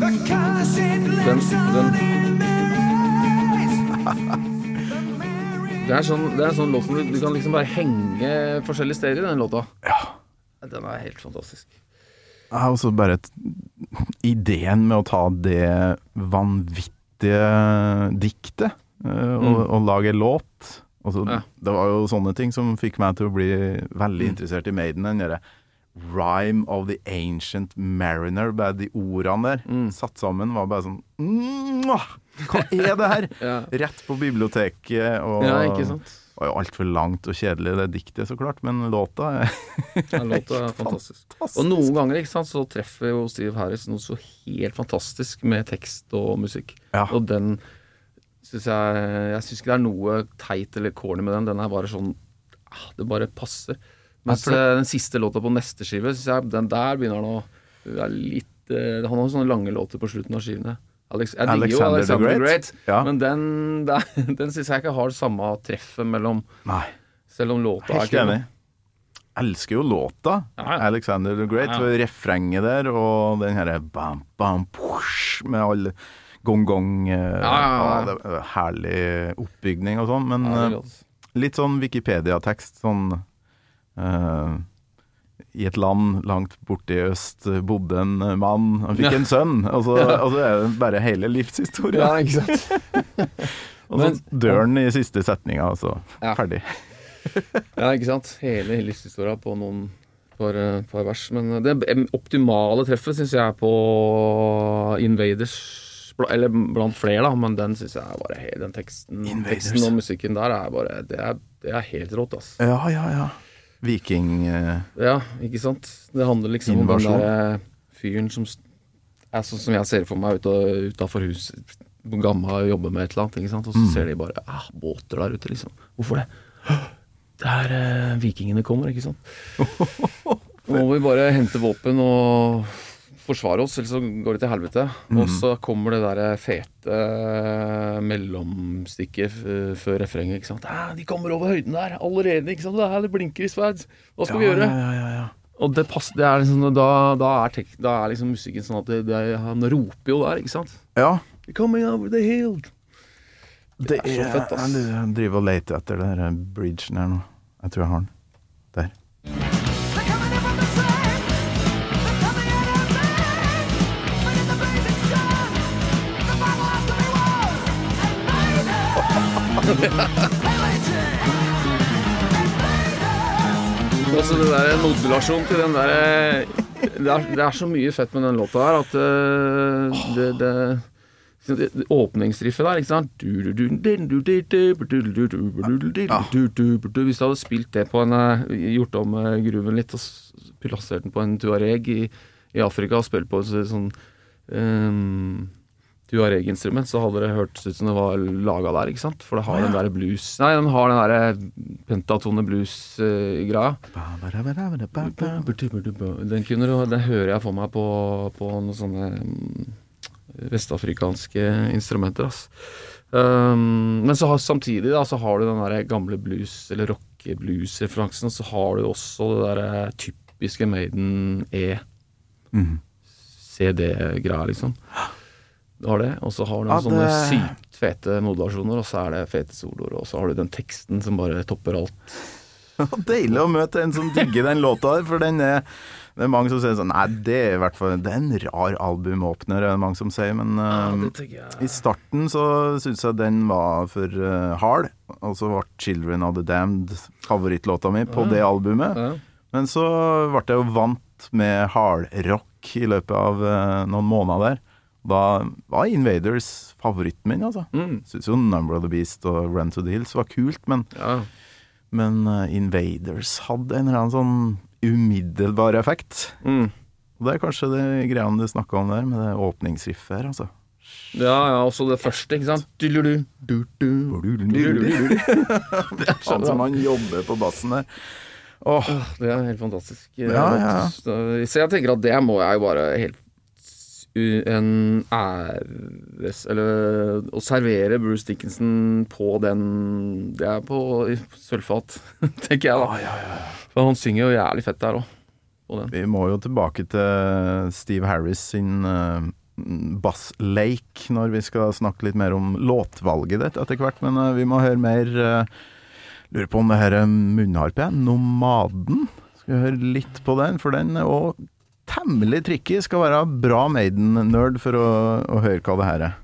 Speaker 2: Den, den Det er sånn, det er en sånn låt som du, du kan liksom bare henge forskjellige steder i den låta.
Speaker 3: Ja.
Speaker 2: Den er helt fantastisk.
Speaker 3: Ja, og så bare et, ideen med å ta det vanvittige diktet eh, og,
Speaker 2: Mm.
Speaker 3: og lage låt Altså,
Speaker 2: Ja.
Speaker 3: Det var jo sånne ting som fikk meg til å bli veldig
Speaker 2: Mm.
Speaker 3: interessert i Maiden. Den derre Rhyme of the Ancient Mariner, bare de ordene der
Speaker 2: Mm.
Speaker 3: satt sammen, var bare sånn Mwah! Hva er det her? Rett på biblioteket, og
Speaker 2: ja, ikke sant.
Speaker 3: det var jo altfor langt og kjedelig, det diktet, så klart, men låta er
Speaker 2: Ja, låta er fantastisk. Og noen ganger ikke sant, så treffer jo Steve Harris noe så helt fantastisk med tekst og musikk.
Speaker 3: Ja.
Speaker 2: Og den syns jeg Jeg syns ikke det er noe teit eller corny med den. Den er bare sånn ah, Det bare passer. Mens
Speaker 3: det-
Speaker 2: eh, den siste låta på neste skive, syns jeg den der begynner han å litt eh, Han har sånne lange låter på slutten av skivene. Alex, jeg digger jo
Speaker 3: Alexander the Great.
Speaker 2: Great,
Speaker 3: Ja.
Speaker 2: men den, den syns jeg ikke har det samme treffet mellom
Speaker 3: Nei.
Speaker 2: Selv om låta
Speaker 3: Helt
Speaker 2: er ikke
Speaker 3: enig. Elsker jo låta.
Speaker 2: Ja, ja.
Speaker 3: Alexander the Great.
Speaker 2: Ja.
Speaker 3: Refrenget der, og den herre bam, bam, push, med all gong-gong. eh, er Herlig oppbygning og sånn. Men eh, litt sånn Wikipedia-tekst. Sånn eh, I et land langt borte i øst bodde en mann. Han fikk
Speaker 2: Ja.
Speaker 3: en sønn. Og så, og så er det bare hele livshistoria.
Speaker 2: ikke sant.
Speaker 3: Og så dør han i siste setninga, og så
Speaker 2: Ja.
Speaker 3: ferdig.
Speaker 2: Ja, ikke sant. Hele livshistoria på noen par, eh, par vers. Men det optimale treffet syns jeg er på Invaders. Eller blant flere, da, men den syns jeg er bare Den teksten, teksten og musikken der er bare Det er, det er helt rått, altså.
Speaker 3: Ja, ja, ja. Viking Uh,
Speaker 2: Ja, ikke sant. Det handler liksom om den der fyren som er sånn som jeg ser for meg utafor huset. Gamma og jobber med et eller annet, ikke sant? og så ser de bare ah, båter der ute, liksom. Hvorfor det? Det er eh, vikingene kommer, ikke sant. Nå må vi bare hente våpen og forsvare oss, eller så går det til helvete. Og så kommer det derre fete eh, mellomstikket før refrenget, ikke sant. Ah, de kommer over høyden der allerede, ikke sant. Det, er, det blinker i sverd. Hva skal vi gjøre?
Speaker 3: Ja, ja, ja, ja.
Speaker 2: Og det passer, det er liksom, da, da, er tek, da er liksom musikken sånn at det, det, han roper jo der, ikke sant?
Speaker 3: ja.
Speaker 2: Coming over the hill.
Speaker 3: Det
Speaker 2: er så fett, ass.
Speaker 3: Jeg driver og leter etter den bridgen her nå. Jeg tror jeg har den.
Speaker 2: Altså det der modulasjon til den der det er, det er så mye fett med den låta her at uh, det, det, Åpningsriffet der, ikke sant Hvis du hadde spilt det på en eh, Gjort om gruven litt og plassert den på en tuareg i, i Afrika og spilt på en sånn um, Tuareg-instrument, så hadde det hørtes ut som det var laga der, ikke sant? For det har den der blues Nei, den har den derre pentatone blues-greia. Den, kunne, du- den hører jeg for meg på, på noen sånne mm, vestafrikanske instrumenter. Ass. Um, men så har, samtidig da, så har du den der gamle blues- eller rockeblues-referansen, Så har du også det der typiske Maiden E.
Speaker 3: Mm.
Speaker 2: CD-greia, liksom. Du har det, og så har du
Speaker 3: Ja,
Speaker 2: noen sånne sykt fete modulasjoner, og så er det fete soloer, og så har du den teksten som bare topper alt.
Speaker 3: Deilig å møte en som digger den låta her, for den er det er mange som sier sånn Nei, det er i hvert fall Det er en rar albumåpner, er det mange som sier, men
Speaker 2: uh, ja,
Speaker 3: i starten så syns jeg den var for uh, hard, og så ble 'Children of the Damned' favorittlåta mi på det albumet.
Speaker 2: ja.
Speaker 3: Men så ble jeg jo vant med hardrock i løpet av uh, noen måneder der. Da var Invaders favoritten min, altså.
Speaker 2: Mm.
Speaker 3: Syns jo 'Number of the Beast' og 'Run to the Hills' var kult, men,
Speaker 2: ja.
Speaker 3: men uh, Invaders hadde en eller annen sånn umiddelbar effekt.
Speaker 2: Mm.
Speaker 3: Og det er kanskje det greiene du snakka om der, med det åpningsriffet her, altså.
Speaker 2: Ja, ja, også det første, ikke sant? Du-lu-du, du-du.
Speaker 3: Han som han jobber på bassen der. Åh,
Speaker 2: Det er helt fantastisk.
Speaker 3: Ja, ja.
Speaker 2: Så jeg tenker at det må jeg jo bare helt en æres Eller å servere Bruce Dickinson på den Det er på sølvfat, tenker jeg da. For han synger jo jævlig fett der òg.
Speaker 3: Vi må jo tilbake til Steve Harris sin uh, Bass Lake når vi skal snakke litt mer om låtvalget ditt etter hvert, men uh, vi må høre mer uh, Lurer på om det her er munnharpe. Nomaden. Skal vi høre litt på den, for den er òg temmelig tricky. Skal være bra Maiden-nerd for å, å høre hva det her er.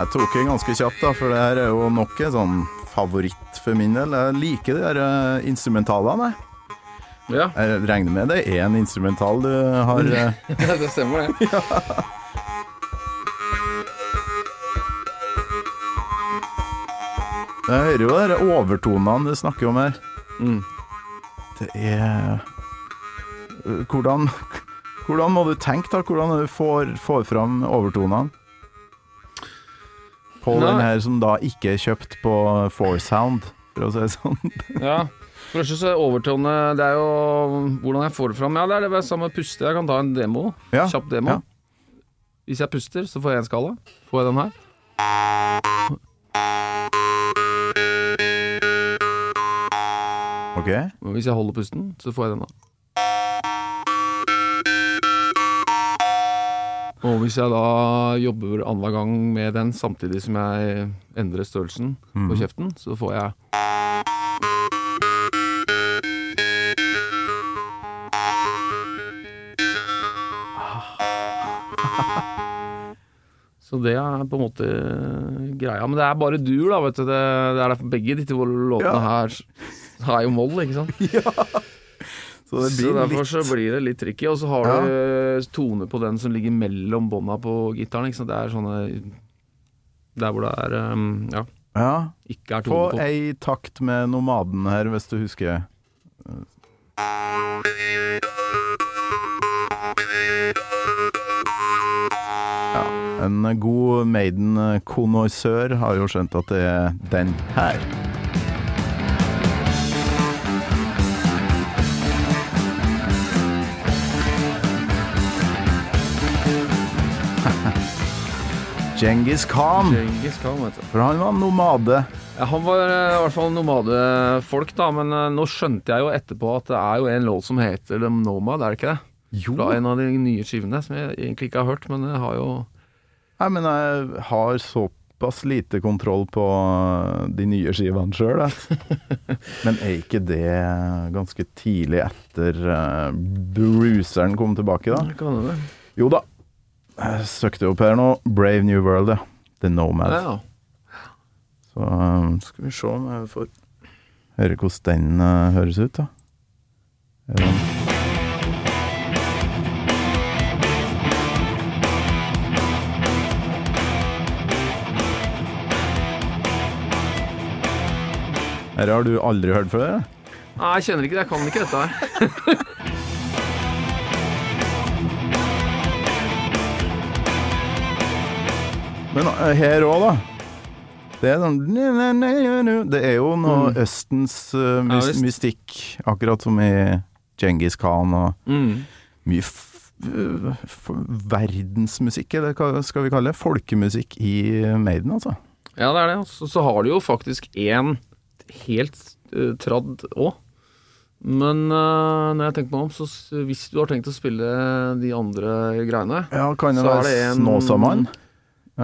Speaker 3: Jeg tok en ganske kjapt, da, for det her er jo nok en sånn favoritt for min del. Jeg liker de der eh, instrumentalene.
Speaker 2: Ja,
Speaker 3: Jeg regner med det er en instrumental du har eh,
Speaker 2: det stemmer det.
Speaker 3: Jeg hører jo de overtonene du snakker om her.
Speaker 2: Mm.
Speaker 3: Det er Hvordan, hvordan må du tenke, da? Hvordan du får, får fram overtonene? På
Speaker 2: Nei.
Speaker 3: den her som da ikke er kjøpt på Foursound, for å si det sånn.
Speaker 2: Ja. For det er overtone Det er jo hvordan jeg får det fram. Ja, det er det samme med puste. Jeg kan ta en demo.
Speaker 3: Ja,
Speaker 2: Kjapp demo.
Speaker 3: ja.
Speaker 2: Hvis jeg puster, så får jeg en skala. Får jeg den her?
Speaker 3: Ok?
Speaker 2: Hvis jeg holder pusten, så får jeg den da. Og hvis jeg da jobber annenhver gang med den samtidig som jeg endrer størrelsen på kjeften, så får jeg Så det er på en måte greia. Men det er bare dur, da, vet du. Det, det er derfor begge de to låtene
Speaker 3: Ja.
Speaker 2: her er jo moll, ikke sant.
Speaker 3: Så det
Speaker 2: Så derfor
Speaker 3: litt
Speaker 2: så blir det litt tricky. Og så har du eh, tone på den som ligger mellom bånda på gitaren. Det er sånne Der hvor det er um, Ja,
Speaker 3: Ja.
Speaker 2: ikke er
Speaker 3: Få
Speaker 2: tone på.
Speaker 3: ei takt med Nomaden her, hvis du husker. Ja, en god Maiden-konnoissør har jo skjønt at det er den her. Djengis Khan,
Speaker 2: Genghis Khan, vet du.
Speaker 3: for han var nomade.
Speaker 2: Ja, han var eh, i hvert fall nomadefolk, da. Men eh, nå skjønte jeg jo etterpå at det er jo en låt som heter The Nomad, er det ikke det?
Speaker 3: Jo,
Speaker 2: Fra en av de nye skivene, som jeg egentlig ikke har hørt, men jeg har jo
Speaker 3: Nei, men jeg har såpass lite kontroll på de nye skivene sjøl, Men er ikke det ganske tidlig etter uh, Bruceren kom tilbake, da?
Speaker 2: Kan det?
Speaker 3: Jo da. Jeg søkte opp her nå. Brave New World, ja. The Nomad.
Speaker 2: Ja.
Speaker 3: Så um, skal vi se om jeg får høre hvordan den uh, høres ut, da. Ja. Dette har du aldri hørt før?
Speaker 2: Nei, jeg kjenner ikke det. Jeg kan ikke dette her.
Speaker 3: Men uh, her òg, da. Det er sånn Det er jo noe Østens uh,
Speaker 2: Ja,
Speaker 3: mys
Speaker 2: visst.
Speaker 3: mystikk, akkurat som i Djengis Khan og
Speaker 2: Mm.
Speaker 3: mye verdensmusikk, eller hva skal vi kalle det? Folkemusikk i Maiden, altså.
Speaker 2: Ja, det er det. Så, så har du jo faktisk én helt uh, tradd òg. Men uh, når jeg tenker meg om, så hvis du har tenkt å spille de andre greiene
Speaker 3: Ja, kan det være
Speaker 2: det en-
Speaker 3: Snåsamann?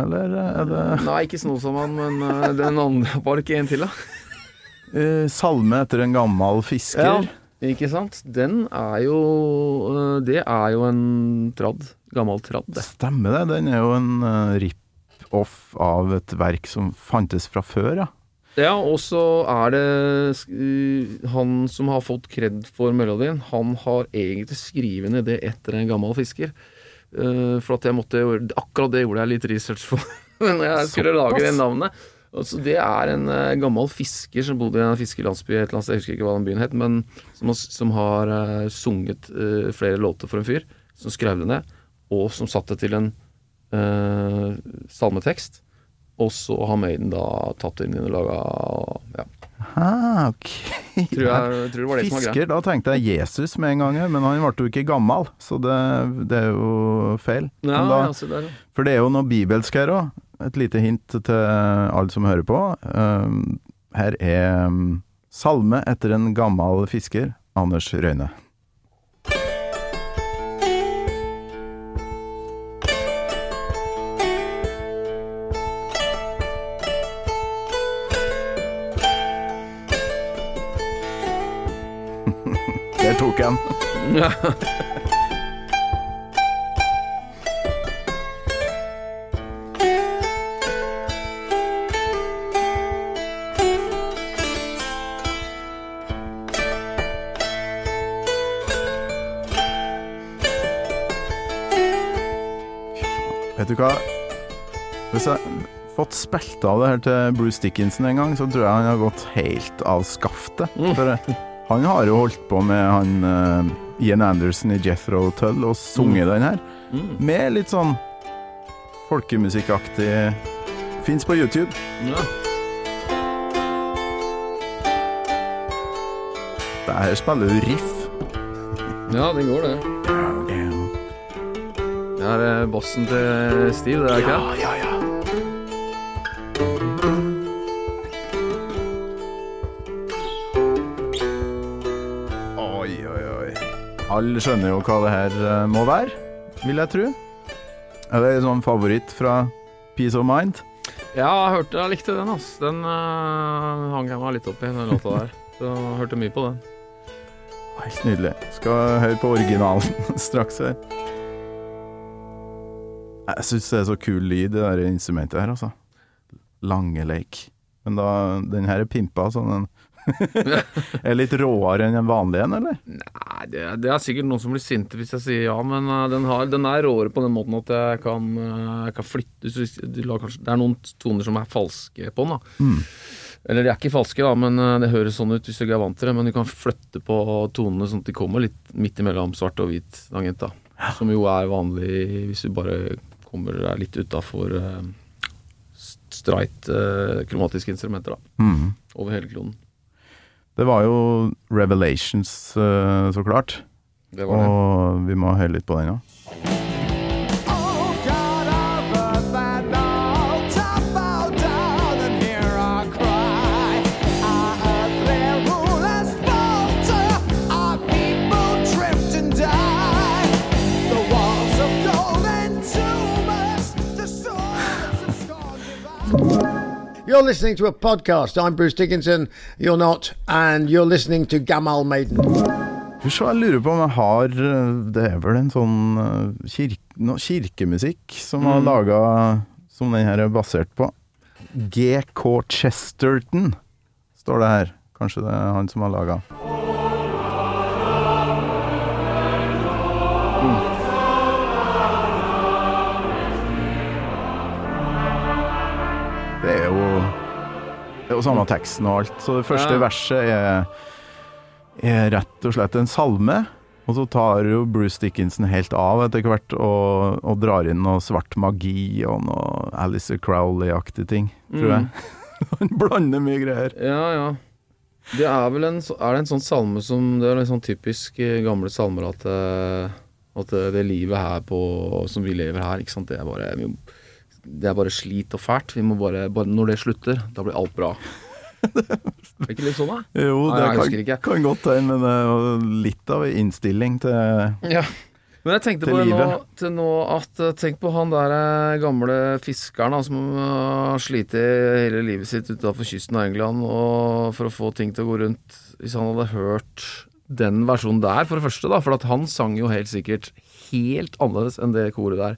Speaker 3: Eller er det
Speaker 2: Nei, ikke Snåsamann, men uh, den andre Var det ikke en til, da?
Speaker 3: uh, salme etter en gammel fisker?
Speaker 2: Ja, Ikke sant? Den er jo uh, Det er jo en tradd. Gammel tradd, det.
Speaker 3: Stemmer det. Den er jo en rip-off av et verk som fantes fra før, ja.
Speaker 2: Ja, og så er det han som har fått kred for melodien, han har egentlig skrevet ned det etter en gammel fisker. Uh, for at jeg måtte Akkurat det gjorde jeg litt research for når jeg skulle lage det navnet. Altså, det er en uh, gammel fisker som bodde i en fiskerlandsby et eller annet jeg husker ikke hva den byen het, men som som har uh, sunget flere låter for en fyr, som skrev det ned, og som satte til en salmetekst. Og så har Maiden da tatt det inn og laga ja,
Speaker 3: Ah, ok.
Speaker 2: tror, jeg, tror det var det som var greit.
Speaker 3: Fisker, da tenkte jeg Jesus med en gang, men han ble jo ikke gammel, så det, det er jo feil.
Speaker 2: Ja,
Speaker 3: da,
Speaker 2: ja, se der, ja.
Speaker 3: for det er jo noe bibelsk her òg. Et lite hint til alle som hører på. Um, her er um, salme etter en gammel fisker, Anders Røyne. tok. Vet du hva? Hvis jeg fått spilt av det her til Bruce Dickinson en gang, så tror jeg han har gått helt av skaftet. Mm han har jo holdt på med han uh, Ian Anderson i Jethro Tull og sunget den her.
Speaker 2: Mm.
Speaker 3: Med litt sånn folkemusikkaktig Fins på YouTube.
Speaker 2: Ja.
Speaker 3: Det her spiller du riff.
Speaker 2: ja, det går, det. Det er bossen til Steve, det er ikke det?
Speaker 3: ja, ja. Oi, Alle skjønner jo hva det her eh, må være, vil jeg tro. Er det en sånn favoritt fra Peace of Mind?
Speaker 2: Ja, jeg hørte, jeg likte den, ass. Den uh, hang jeg meg litt opp i, den låta der. Så jeg hørte mye på den.
Speaker 3: Helt nydelig. Skal høre på originalen straks her. Jeg syns det er så kul lyd, det der instrumentet her, altså. Lange leik. Men da, den her er pimpa, så den er litt råere enn den vanlige en, eller?
Speaker 2: Nei, det, det er sikkert noen som blir sinte hvis jeg sier ja, men uh, den, har, den er råere på den måten at jeg kan, uh, kan flytte du kanskje, Det er noen toner som er falske på den, da. Eller de er ikke falske, da, men uh, det høres sånn ut hvis du ikke er vant til det. Men du kan flytte på tonene sånn at de kommer litt midt imellom svart og hvit da. Som jo er vanlig hvis du bare kommer deg litt utafor streit kromatiske instrumenter, da.
Speaker 3: Mm.
Speaker 2: Over hele kloden.
Speaker 3: Det var jo Revelations, eh, så klart.
Speaker 2: Det var det.
Speaker 3: Og vi må høre litt på den, ja.
Speaker 4: You're listening to a podcast. I'm Bruce Dickinson. You're not. And you're listening to Gamal Maiden.
Speaker 3: Så jeg lurer på om jeg har eh, Det er vel en sånn kirke, no, kirkemusikk som har laga Som den her er basert på. GK Chesterton, står det her. Kanskje det er han som har laga. Det Jo samme teksten og alt. Så det første
Speaker 2: Ja.
Speaker 3: verset er er rett og slett en salme. Og så tar jo Bruce Dickinson helt av etter hvert og, og drar inn noe svart magi og noe Alice Crowley-aktige ting, tror jeg. Han blander mye greier.
Speaker 2: Ja, ja. Det er vel en, er det en sånn salme som Det er en sånn typisk eh, gamle salmer at, eh, at det, det livet her på som vi lever her, ikke sant, det er bare Det er bare slit og fælt. Vi må bare, bare Når det slutter, da blir alt bra. er det ikke litt sånn, da?
Speaker 3: Jo,
Speaker 2: Nei,
Speaker 3: det
Speaker 2: jeg
Speaker 3: kan, kan godt hende, men det er jo litt av en innstilling til
Speaker 2: Ja. Men jeg tenkte på nå, til nå at eh, Tenk på han der eh, gamle fiskeren da, som eh, har slitt hele livet sitt utafor kysten av England og for å få ting til å gå rundt. Hvis han hadde hørt den versjonen der, for det første, da. For at han sang jo helt sikkert helt annerledes enn det koret der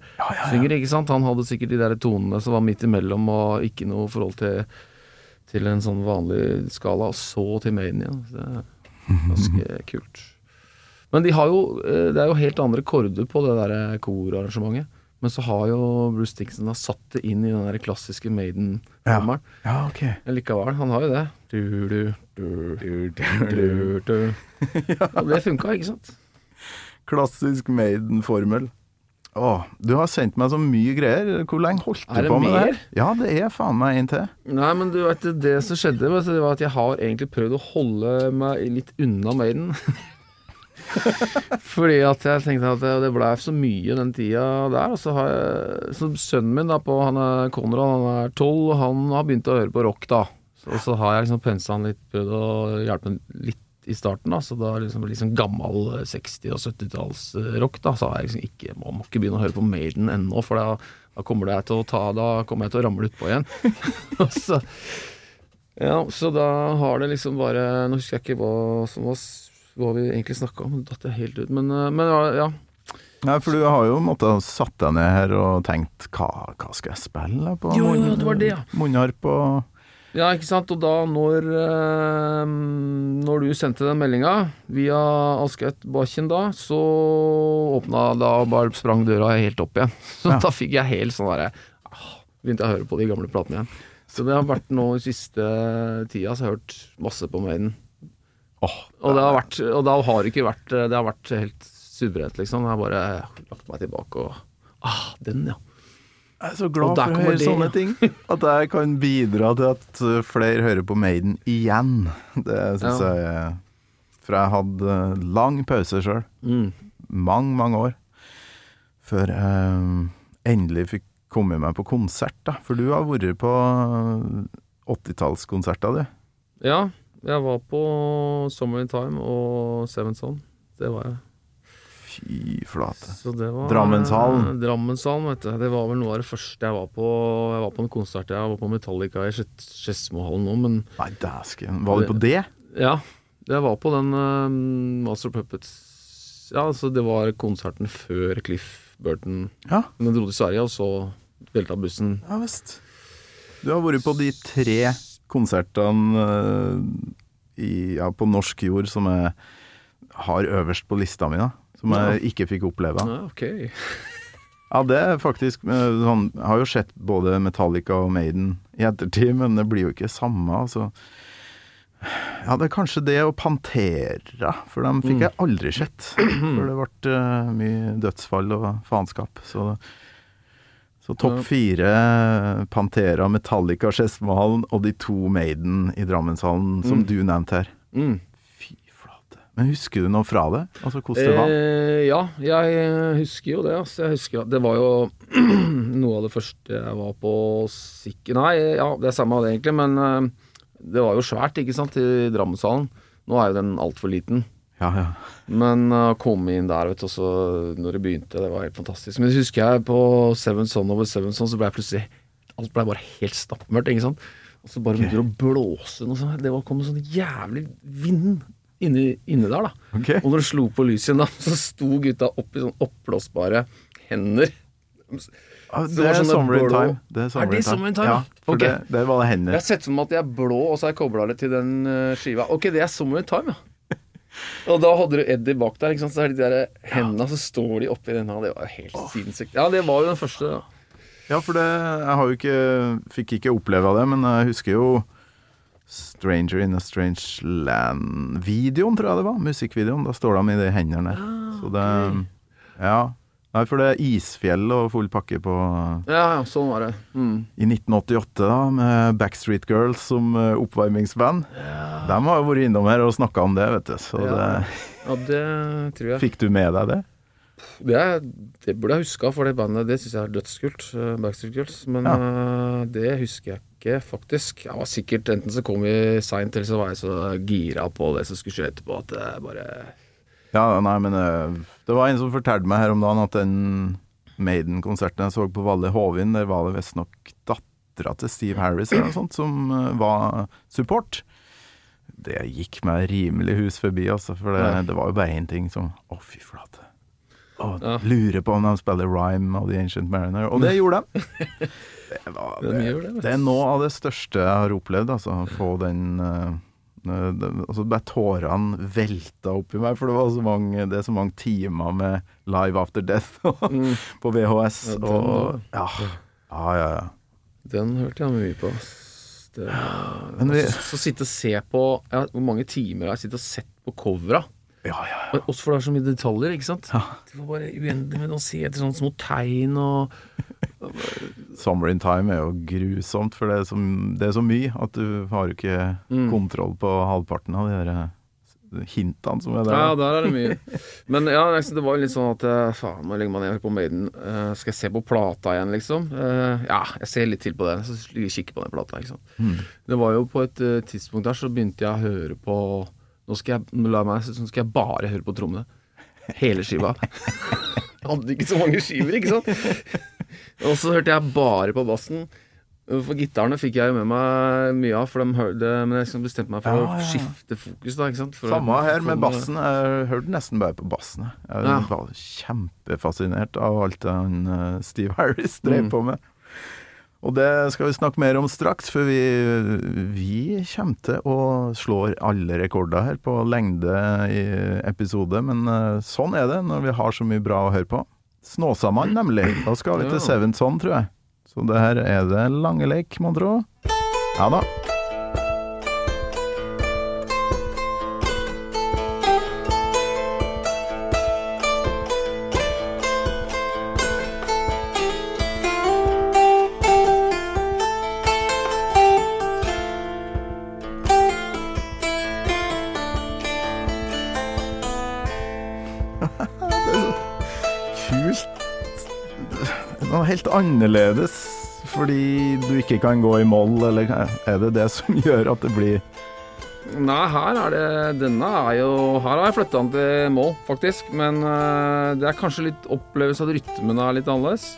Speaker 2: synger, ikke sant. Han hadde sikkert de der tonene som var midt imellom og ikke noe forhold til, til en sånn vanlig skala, og så til Maiden igjen. Det er ganske kult. Men de har jo, eh, det er jo helt andre korder på det der korarrangementet. Men så har jo Bruce Dixon da satt det inn i den der klassiske Maiden-formelen.
Speaker 3: Ja, ok.
Speaker 2: Likevel, han har jo det. Du, du, du, du, du, du, du. Og det funka, ikke sant?
Speaker 3: Klassisk Maiden-formel. Å, du har sendt meg så mye greier. Hvor lenge holdt du
Speaker 2: det
Speaker 3: på med det
Speaker 2: mer?
Speaker 3: her? Ja, det er faen meg en til.
Speaker 2: Nei, men du vet, det som skjedde, det var at jeg har egentlig prøvd å holde meg litt unna Maiden. Fordi at jeg tenkte at det, det blei så mye den tida der. Og så har jeg så Sønnen min, da, på, han er Konrad, han er tolv, han har begynt å høre på rock, da. Så, så har jeg liksom pensa han litt, prøvd å hjelpe han litt i starten, da. Så da liksom liksom gammel 60- og 70-tallsrock, da. Så har jeg liksom ikke Man må ikke begynne å høre på Maiden ennå, for da, da kommer det til å ta Da kommer jeg til å ramle utpå igjen. Så ja, så da har det liksom bare Nå husker jeg ikke hva, som var, hva vi egentlig snakka om, det datt jeg helt ut. Men, eh, men ja, ja.
Speaker 3: For du har jo måttet satt deg ned her og tenkt hva, hva skal jeg spille på?
Speaker 2: Jo, jo, det var det, ja.
Speaker 3: Munnharp og
Speaker 2: Ja, ikke sant. Og da når eh, Når du sendte den meldinga via Asgeir Bakken da, så åpna da bare sprang døra helt opp igjen. Så
Speaker 3: Ja.
Speaker 2: da fikk jeg helt sånn derre ah, Begynte jeg å høre på de gamle platene igjen. Så det har vært nå i siste tida, så jeg har hørt masse på Maiden.
Speaker 3: Åh,
Speaker 2: Og det har vært Og da har det ikke vært Det har vært helt suverent, liksom. Jeg har bare lagt meg tilbake og Ah, den, ja.
Speaker 3: Jeg er så glad for å høre
Speaker 2: det,
Speaker 3: sånne ting. At jeg kan bidra til at uh, flere hører på Maiden igjen. Det syns
Speaker 2: Ja.
Speaker 3: jeg For jeg hadde uh, lang pause sjøl.
Speaker 2: Mm.
Speaker 3: Mange, mange år. Før jeg endelig fikk komme meg på konsert, da. For du har vært på 80-tallskonserter, du.
Speaker 2: Ja, jeg var på Summer in Time og Seven Son. Det var jeg.
Speaker 3: Fy flate.
Speaker 2: Så det var
Speaker 3: Drammenshallen.
Speaker 2: Drammenshallen, vet du. Det var vel noe av det første jeg var på. Jeg var på en konsert, jeg var på Metallica i Skedsmo- Skedsmohallen nå, men
Speaker 3: Nei, dæsken. Var du på det?
Speaker 2: ja. Jeg var på den uh, Master Puppets Ja, altså det var konserten før Cliff Burton
Speaker 3: Ja.
Speaker 2: Den dro til Sverige, og så velta bussen.
Speaker 3: Ja visst. Du har vært på de tre konsertene uh, i, ja, på norsk jord som jeg har øverst på lista mi, da. Som jeg ikke fikk oppleve.
Speaker 2: Ja, ok.
Speaker 3: Ja, det er faktisk eh, sånn Jeg har jo sett både Metallica og Maiden i ettertid, men det blir jo ikke samme, altså. Ja, det er kanskje det og Pantera, for dem fikk jeg aldri sett. For det ble eh, mye dødsfall og faenskap. Så, så topp fire Pantera, Metallica, Skedsmohallen og de to Maiden i Drammenshallen, som
Speaker 2: Mm.
Speaker 3: du nevnte her.
Speaker 2: Mm.
Speaker 3: Men husker du noe fra det? Altså hvordan det var?
Speaker 2: Eh, ja, jeg eh, husker jo det. Altså. Jeg husker at Det var jo noe av det første jeg var på sikker... Nei, ja, det er samme av det egentlig, men eh, det var jo svært, ikke sant, i Drammenshallen. Nå er jo den altfor liten.
Speaker 3: Ja, ja.
Speaker 2: Men å komme inn der, vet du, også når det begynte, det var helt fantastisk. Men husker jeg på Seven Son over Seven Son, så ble jeg plutselig Alt ble bare helt stappmørkt, ikke sant. Og så bare begynte det å blåse noe sånt. Det var kom en sånn jævlig vind inni, inni der, da.
Speaker 3: Okay.
Speaker 2: Og når det slo på lyset igjen, da, så sto gutta opp i sånn oppblåsbare hender.
Speaker 3: Ja,
Speaker 2: det
Speaker 3: det er
Speaker 2: sånn
Speaker 3: Summer in Time. Det er, summer
Speaker 2: det
Speaker 3: in time.
Speaker 2: Summer in Time,
Speaker 3: Ja, for
Speaker 2: okay.
Speaker 3: det, det var det
Speaker 2: Jeg har sett for meg at de er blå, og så har jeg kobla det til den eh, skiva. Ok, det er Summer in Time, ja. Og da hadde du Eddie bak der, ikke sant? så er de der hendene, så står de oppi denne. Det var helt helt sinnssykt. Ja, det var jo den første. da.
Speaker 3: Ja, for det Jeg ikke Fikk ikke oppleve det, men jeg husker jo Stranger in a Strange Land-videoen, tror jeg det var. Musikkvideoen. Da står de i de hendene. Så det Ja. Nei, for det er isfjell og full pakke på
Speaker 2: Ja, ja, sånn var det. Mm.
Speaker 3: I 1988, da, med Backstreet Girls som oppvarmingsband. oppvarmingsband. De har jo vært innom her og snakka om det, vet du. Så
Speaker 2: Ja.
Speaker 3: det
Speaker 2: Ja, det tror jeg.
Speaker 3: Fikk du med deg det?
Speaker 2: Det, det burde jeg huska, for det bandet det syns jeg er dødskult. eh, Backstreet Girls. Men ja. det husker jeg ikke, faktisk. Jeg var sikkert Enten så kom vi seint, eller så var jeg så gira på det som skulle skje etterpå, at det bare
Speaker 3: Ja, nei, men eh, det var en som fortalte meg her om dagen at den Maiden-konserten jeg så på Valle Hovin, der var det visstnok dattera til Steve Harris eller noe sånt som eh, var support. Det gikk meg rimelig hus forbi, altså, for det, det var jo bare én ting som Å, fy flate. Å,
Speaker 2: Ja.
Speaker 3: Lurer på om de spiller Rhyme of The Ancient Mariner. Og det gjorde de! Det, var, det,
Speaker 2: det,
Speaker 3: er noe av det største jeg har opplevd, altså. Få den eh, eh, altså Bare tårene velta oppi meg, for det, var så mange, det er så mange timer med Live After Death
Speaker 2: Mm.
Speaker 3: på VHS.
Speaker 2: Ja, den
Speaker 3: og, ja, ja, ja, ja.
Speaker 2: Den hørte jeg mye på. Det,
Speaker 3: ja, vi-
Speaker 2: så, så sitte og se på Hvor mange timer har jeg sittet og sett på covera?
Speaker 3: Ja, ja, ja.
Speaker 2: Også for det er så mye detaljer, ikke sant?
Speaker 3: Ja.
Speaker 2: Det var bare uendelig med å se etter sånne små tegn og
Speaker 3: Summer in Time er jo grusomt, for det er, så, det er så mye at du har jo ikke
Speaker 2: Mm.
Speaker 3: kontroll på halvparten av de der eh, hintene som er der.
Speaker 2: Ja, der er det mye. Men ja, det var jo litt sånn at eh, faen, nå legger man ned på Maiden. Uh, skal jeg se på plata igjen, liksom? Uh, ja, jeg ser litt til på det. Så kikker jeg kikker på den plata, ikke sant.
Speaker 3: Mm.
Speaker 2: Det var jo på et uh, tidspunkt der så begynte jeg å høre på Nå skal jeg, la meg, så skal jeg bare høre på trommene. Hele skiva. Hadde ikke så mange skiver, ikke sant. Og så hørte jeg bare på bassen. For gitarene fikk jeg jo med meg mye av, for de hørte, men jeg liksom bestemte meg for
Speaker 3: Ja, ja,
Speaker 2: å
Speaker 3: ja.
Speaker 2: skifte fokus. da, ikke sant? For
Speaker 3: Samme her med bassen. Jeg hørte nesten bare på bassen. jeg. var
Speaker 2: Ja.
Speaker 3: kjempefascinert av alt han eh, Steve Harris drev
Speaker 2: Mm.
Speaker 3: på med. Og det skal vi snakke mer om straks, for vi, vi kommer til å slå alle rekorder her på lengde i episode, men eh, sånn er det når vi har så mye bra å høre på. Snåsamann, nemlig. Da skal vi til
Speaker 2: Ja.
Speaker 3: Seventh Son, tror jeg. Så det her er det lange lek, mon tro. Ja da. Helt annerledes fordi du ikke kan gå i moll, eller er det det som gjør at det blir
Speaker 2: Nei, her er det Denne er jo Her har jeg flytta den til mål, faktisk. Men uh, det er kanskje litt opplevelse at rytmen er litt annerledes.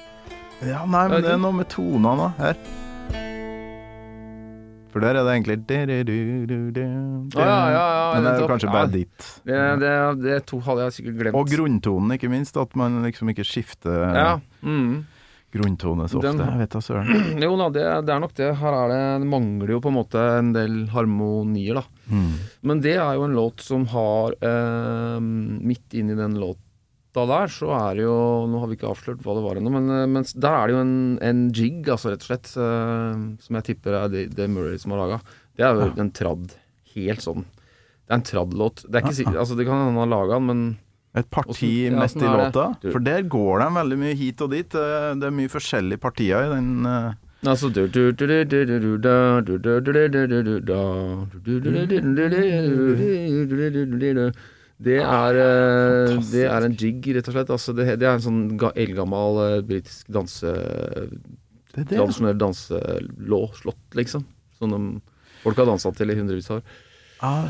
Speaker 3: Ja, nei, men det er noe med tonene her. For der er det egentlig du-du-du-du-du.
Speaker 2: Ja, ja, ja,
Speaker 3: Men det er jo kanskje bare ditt.
Speaker 2: Det, det, det to hadde jeg sikkert glemt.
Speaker 3: Og grunntonen, ikke minst. At man liksom ikke skifter
Speaker 2: Ja. Mm.
Speaker 3: Grunntone så ofte.
Speaker 2: Den-
Speaker 3: Jeg vet da søren.
Speaker 2: Jo da, det, det er nok det. Her er det Det mangler jo på en måte en del harmonier, da.
Speaker 3: Mm.
Speaker 2: Men det er jo en låt som har eh, Midt inni den låta der, så er det jo Nå har vi ikke avslørt hva det var ennå, men, eh, men der er det jo en, en jig, altså rett og slett, eh, som jeg tipper er det, det Murray som har laga. Det er jo en tradd. Helt sånn. Det er en tradd-låt. Det er ikke Altså, det kan hende han har laga den, men
Speaker 3: et parti
Speaker 2: Hvordan, ja,
Speaker 3: midt i låta? For der går de veldig mye hit og dit. Det er mye forskjellige partier i den
Speaker 2: Altså det er, det er en jig, rett og slett. Altså, det, det, er en sånn eldgammel britisk danse... Tradisjonell danselåt, liksom. Som folk har dansa til i hundrevis av år.
Speaker 3: Ah,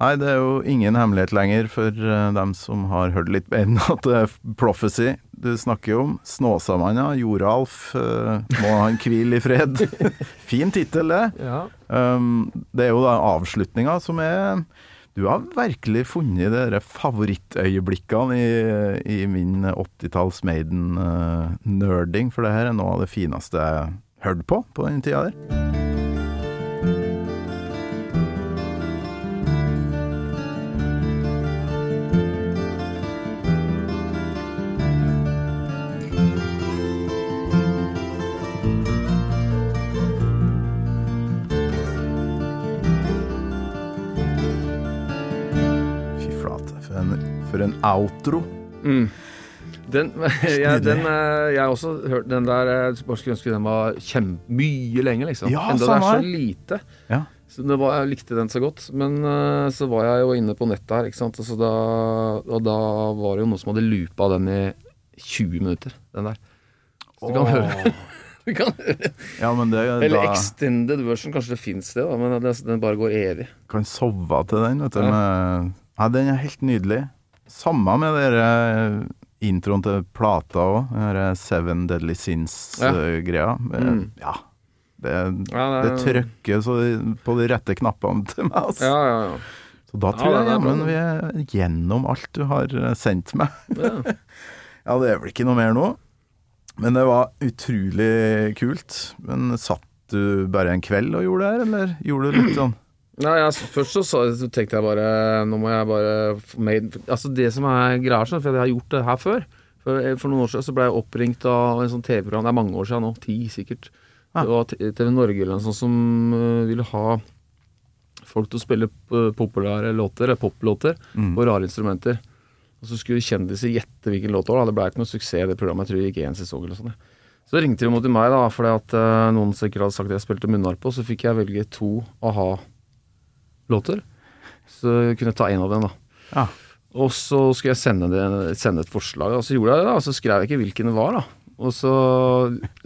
Speaker 3: Nei, det er jo ingen hemmelighet lenger for eh, dem som har hørt litt mer enn at det er Prophecy du snakker om. Snåsamanna, Joralf, eh, må han hvile i fred. fin tittel, det. Um, det er jo da avslutninga som er Du har virkelig funnet de favorittøyeblikkene i, i min 80-talls Maiden-nerding, for det her er noe av det fineste jeg hørte på på den tida der. For en outro.
Speaker 2: Mm. Den, jeg, den, eh, jeg har også hørt den der Jeg skulle ønske den var mye lenger, liksom.
Speaker 3: Ja,
Speaker 2: Enda det er så lite.
Speaker 3: Ja.
Speaker 2: Så det var, jeg likte den så godt. Men eh, så var jeg jo inne på nettet her, ikke sant. Da, og da var det jo noen som hadde loopa den i 20 minutter, den der. Så du kan høre du kan høre.
Speaker 3: Ja, men det
Speaker 2: Eller
Speaker 3: da
Speaker 2: extended version, kanskje det fins det, da, men den bare går evig.
Speaker 3: kan sove til den, vet du.
Speaker 2: Ja.
Speaker 3: Med, ja, den er helt nydelig. Samme med dere introen til plata òg. Den Seven Deadly Sins-greia.
Speaker 2: Mm.
Speaker 3: Ja. Det,
Speaker 2: Ja,
Speaker 3: det trykker så på de rette knappene til meg. Altså.
Speaker 2: Ja, ja, ja.
Speaker 3: Så da
Speaker 2: Ja,
Speaker 3: tror jeg
Speaker 2: er bra,
Speaker 3: jammen vi er gjennom alt du har eh, sendt meg.
Speaker 2: ja.
Speaker 3: Ja, det er vel ikke noe mer nå. Men det var utrolig kult. Men satt du bare en kveld og gjorde det her, eller gjorde du litt sånn
Speaker 2: Nei, jeg, først så, så tenkte jeg bare Nå må jeg bare made, Altså Det som er greia, for jeg har gjort det her før. For, eh, for noen år siden så ble jeg oppringt av en sånn TV-program Det er mange år siden nå, ti sikkert.
Speaker 3: Ja.
Speaker 2: Det var TV Norge eller noe sånt som øh, ville ha folk til å spille populære låter, poplåter,
Speaker 3: Mm.
Speaker 2: på rare instrumenter. Og så skulle kjendiser gjette hvilken låt det var. Det ble ikke noe suksess, det programmet. Jeg tror det gikk én sesong eller ja. Så ringte de mot meg, da, fordi at noen sikkert hadde sagt at jeg spilte munnharpe, og så fikk jeg velge to a-ha-låter. Så jeg kunne ta én av dem, da.
Speaker 3: Ja.
Speaker 2: Og så skulle jeg sende, det, sende et forslag, og så gjorde jeg det. da, Og så skrev jeg ikke hvilken det var, da. Og så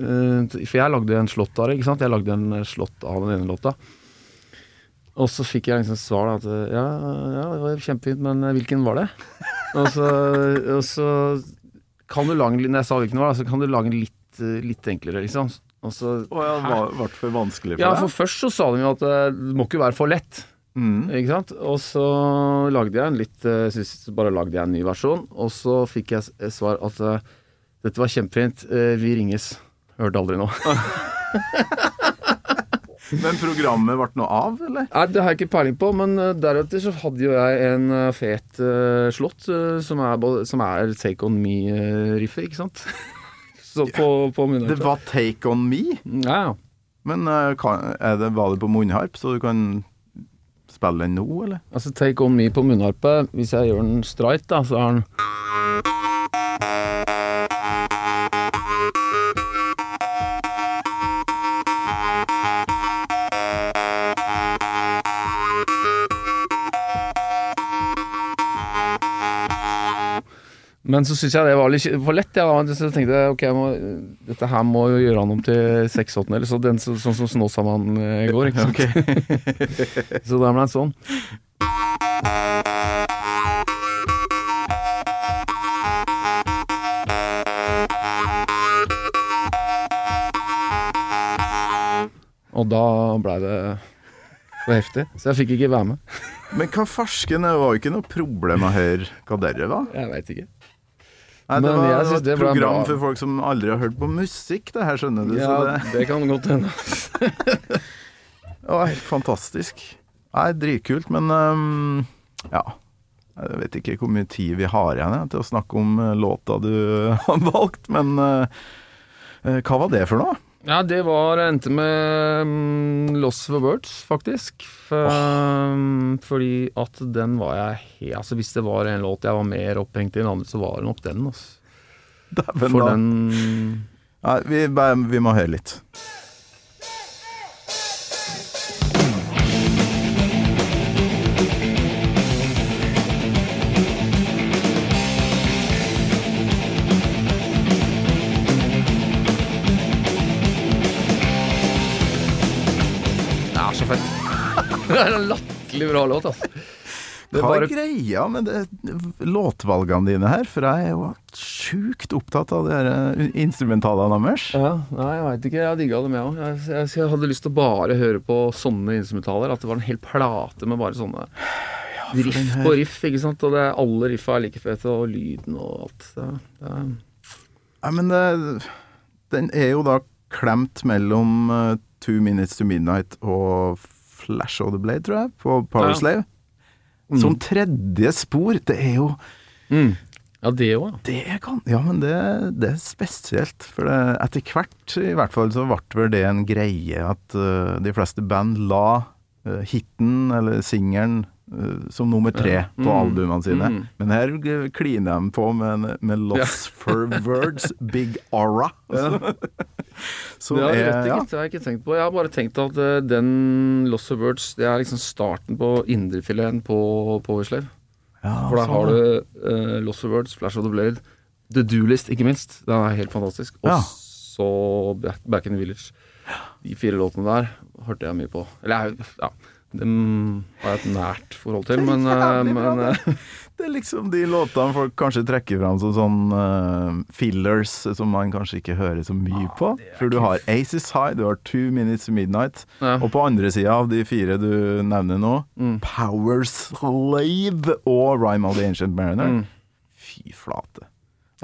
Speaker 2: eh, For jeg lagde en slått av det, ikke sant. Jeg lagde en slott slått av den ene låta. Og så fikk jeg liksom svar da at ja, ja, det var kjempefint, men eh, hvilken var det? og, så, og så kan du lage Når jeg sa hvilken det var, så kan du lage den litt, eh, litt enklere, liksom. Og så
Speaker 3: oh, ja, det var- ble for vanskelig for
Speaker 2: Ja,
Speaker 3: deg?
Speaker 2: for først så sa de jo at det må ikke være for lett.
Speaker 3: Mm.
Speaker 2: Ikke sant? Og så lagde jeg en litt eh, Bare lagde jeg en ny versjon, og så fikk jeg svar at eh, dette var kjempefint, eh, vi ringes. Hørte aldri noe.
Speaker 3: Men programmet ble noe av, eller?
Speaker 2: Nei, Det har jeg ikke peiling på, men eh, deretter så hadde jo jeg en eh, fet uh, slått eh, som, som er Take On Me-riffet, ikke sant? Så på, på munnharpe.
Speaker 3: Det var Take On Me,
Speaker 2: Ja,
Speaker 3: men uh, kan, det, var det på munnharp, så du kan spille den nå, eller?
Speaker 2: Altså Take On Me på munnharpe, hvis jeg gjør den straight, da, så har den Men så syns jeg det var litt for lett. Ja, da. så tenkte jeg ok, jeg må, dette her må jo gjøre han om til seks åttendeler, så den så- sånn som Snåsamannen går. Ikke sant? så da ble det sånn. Og da blei det for heftig, så jeg fikk ikke være med.
Speaker 3: Men hva farsken, det var jo ikke noe problem å høre hva dere var.
Speaker 2: Jeg veit ikke.
Speaker 3: Nei, det
Speaker 2: Men
Speaker 3: var, et program
Speaker 2: bra.
Speaker 3: for folk som aldri har hørt på musikk, det her, skjønner du.
Speaker 2: Ja,
Speaker 3: Så det,
Speaker 2: det kan godt hende.
Speaker 3: det var helt fantastisk. Nei, dritkult, men um, ja. Jeg vet ikke hvor mye tid vi har igjen til å snakke om øh, låta du har valgt, men øh, hva var det for noe?
Speaker 2: Ja, det var endte med um, Loss for Words, faktisk. For, um, fordi at den var jeg he Altså Hvis det var en låt jeg var mer opphengt i enn andre, så var det nok den. Altså.
Speaker 3: Dæven,
Speaker 2: For
Speaker 3: da.
Speaker 2: den
Speaker 3: Nei, vi, vi må høre litt.
Speaker 2: Så fett. det er en latterlig bra låt, altså. Det
Speaker 3: Hva
Speaker 2: bare
Speaker 3: er greia med det, låtvalgene dine her? For jeg er jo sjukt opptatt av de øh, instrumentalene deres.
Speaker 2: ja, Nei, jeg veit ikke. Jeg digga dem, jeg òg. Jeg, jeg, jeg hadde lyst til å bare høre på sånne instrumentaler. At det var en hel plate med bare sånne riff
Speaker 3: her-
Speaker 2: på riff. ikke sant? Og det, alle riffa er like fete, og lyden og alt. Det, det
Speaker 3: Nei, men det, den er jo da klemt mellom uh, Two Minutes to Midnight og Flash of the Blade, tror jeg, på Powerslave. Som tredje spor. Det er jo
Speaker 2: mm. Ja, det òg, ja.
Speaker 3: Det kan Ja, men det, det er spesielt. For det, etter hvert, i hvert fall, så ble vel det en greie at uh, de fleste band la uh, hiten, eller singelen, som nummer tre på
Speaker 2: Mm.
Speaker 3: albumene sine.
Speaker 2: Mm.
Speaker 3: Men her kliner de på med, med Loss for Words, Big Aura. Så
Speaker 2: det har
Speaker 3: er- ja.
Speaker 2: gitt. Det har jeg ikke tenkt på. Jeg har bare tenkt at eh, den Loss of Words Det er liksom starten på indrefileten på Powerslave.
Speaker 3: Ja,
Speaker 2: For der
Speaker 3: sånn,
Speaker 2: har du uh, Loss of Words, Flash of the Blade, The Do-List, ikke minst. Den er helt fantastisk. Og
Speaker 3: Ja.
Speaker 2: så Back in the Village. De fire låtene der hørte jeg mye på. Eller ja, dem har jeg et nært forhold til, men, eh, men eh,
Speaker 3: Det er liksom de låtene folk kanskje trekker fram som sånn uh, fillers som man kanskje ikke hører så mye på. For du har Aces High, du har Two Minutes Midnight,
Speaker 2: Ja.
Speaker 3: og på andre sida av de fire du nevner nå,
Speaker 2: Mm.
Speaker 3: Power Slave og Rhyme of the Ancient Mariner.
Speaker 2: Mm.
Speaker 3: Fy flate.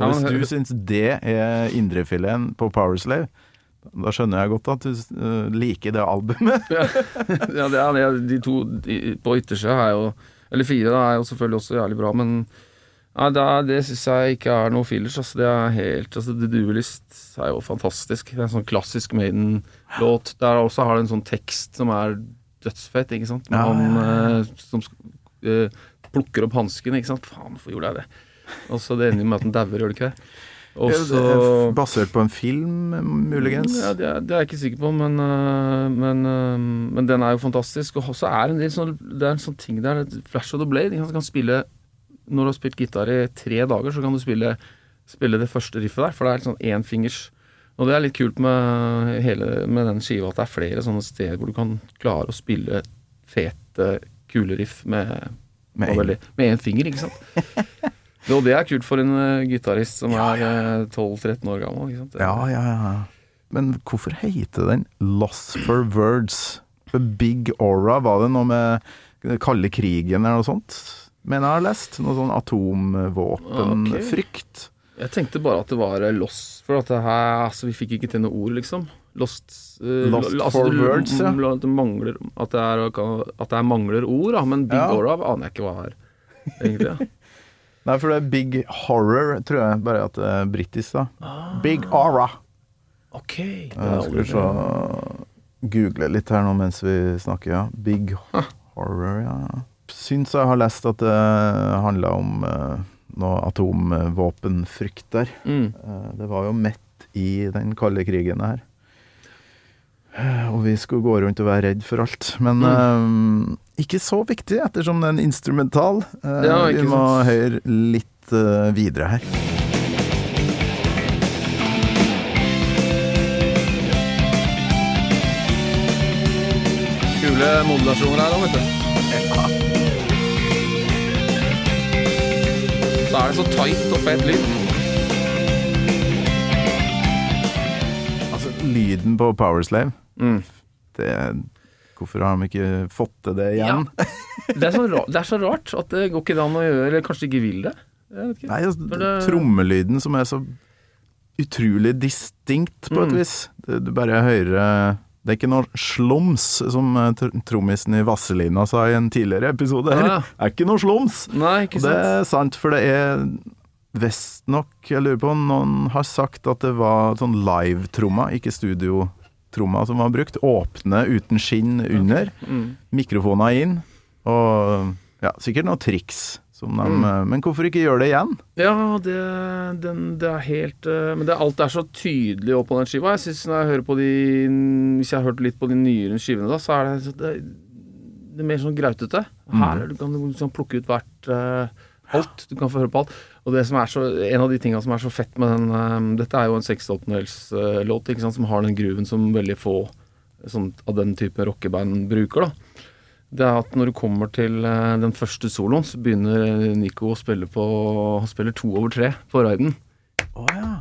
Speaker 3: Og hvis du syns det er indrefileten på Power Slave, da skjønner jeg godt at du eh, liker det albumet.
Speaker 2: ja, det er det. De to de, på yttersida er jo Eller fire da, er jo selvfølgelig også jævlig bra, men Nei, det, er- det syns jeg ikke er noe fillers. Altså, det er helt altså, The Duelist er jo fantastisk. Det er en sånn klassisk Maiden-låt. Der også har det en sånn tekst som er dødsfett, ikke sant.
Speaker 3: Ja,
Speaker 2: han
Speaker 3: ja,
Speaker 2: eh, som sk- eh, plukker opp hansken, ikke sant. Faen, hvorfor gjorde jeg det? Og så det ender med at han dauer, gjør det ikke det? Og
Speaker 3: det Basert på en film, muligens?
Speaker 2: ja, det, er, det er jeg ikke sikker på, men, øh, men, øh, men den er jo fantastisk. Og så er en del sånn, det er en sånn ting der Flash of the Blade. Du kan spille Når du har spilt gitar i tre dager, så kan du spille, spille det første riffet der, for det er sånn énfingers. Og det er litt kult med, hele, med den skiva at det er flere sånne steder hvor du kan klare å spille fete, kule riff med
Speaker 3: Med en-
Speaker 2: med én finger, ikke sant. Og det er kult for en uh, gitarist som er uh, 12-13 år gammel. ikke sant?
Speaker 3: Ja, ja, ja. Men hvorfor heter den Loss for Words? For Big Aura, var det noe med den kalde krigen eller noe sånt? Mener jeg har lest. Noe sånn atomvåpenfrykt.
Speaker 2: Jeg tenkte bare at det var eh, lost, for at det her, altså, vi fikk ikke til noe ord, liksom. Lost, uh,
Speaker 3: Lost
Speaker 2: altså,
Speaker 3: for words, ja.
Speaker 2: Det mangler, at, det er, at det er mangler ord, da, men Big
Speaker 3: Ja.
Speaker 2: Aura aner jeg ikke hva er, egentlig. Ja.
Speaker 3: Nei, for det er Big Horror, tror jeg, bare at det er britisk, da. Big Aura.
Speaker 2: Ok.
Speaker 3: Jeg skal vi se Google litt her nå mens vi snakker, ja. Big Horror, ja. Syns jeg har lest at det handla om eh, noe atomvåpenfrykt der.
Speaker 2: Mm.
Speaker 3: Eh, det var jo midt i den kalde krigen her. Eh, Og vi skulle gå rundt og være redd for alt. Men eh, ikke så viktig, ettersom det er en instrumental. Eh,
Speaker 2: Ja,
Speaker 3: vi må
Speaker 2: sant.
Speaker 3: høre litt eh, videre her.
Speaker 2: Kule modulasjoner her òg, vet du. Da er det så tight og fet lyd.
Speaker 3: Altså, lyden på Powerslave
Speaker 2: Mm.
Speaker 3: det, Hvorfor har de ikke fått til det igjen?
Speaker 2: Det er, så rart, det er så rart at det går ikke an å gjøre, eller kanskje de ikke vil det. Ikke.
Speaker 3: Nei, altså,
Speaker 2: det-
Speaker 3: Trommelyden som er så utrolig distinkt, på et
Speaker 2: Mm.
Speaker 3: vis. Du bare hører Det er ikke noe slums, som eh, tr trommisen i Vazelina sa i en tidligere episode. her.
Speaker 2: Ah, ja.
Speaker 3: Det er ikke noe slums!
Speaker 2: Nei, ikke
Speaker 3: sant. det er sant, for det er visstnok Jeg lurer på noen har sagt at det var sånn live-trommer, ikke studiotrommer, som var brukt. Åpne uten skinn under.
Speaker 2: Mm.
Speaker 3: Mikrofoner inn. Og ja, sikkert noen triks. Som de,
Speaker 2: Mm.
Speaker 3: eh, Men hvorfor ikke gjøre det igjen?
Speaker 2: Ja, det, den, det er helt eh, Men det, alt er så tydelig opp på den skiva. Jeg synes når jeg hører på de Hvis jeg har hørt litt på de nyere skivene, da, så er det, det, det er mer sånn grautete. Her du kan du liksom plukke ut hvert uh, alt. Du kan få høre på alt. Og det som er så En av de tinga som er så fett med den um, Dette er jo en seksåttendels-låt, ikke som har den grooven som veldig få sånn, av den type rockeband bruker, da. Det er at når du kommer til uh, den første soloen, så begynner eh, Nico å spille på Han spiller to over tre på raiden.
Speaker 3: Oh, ja.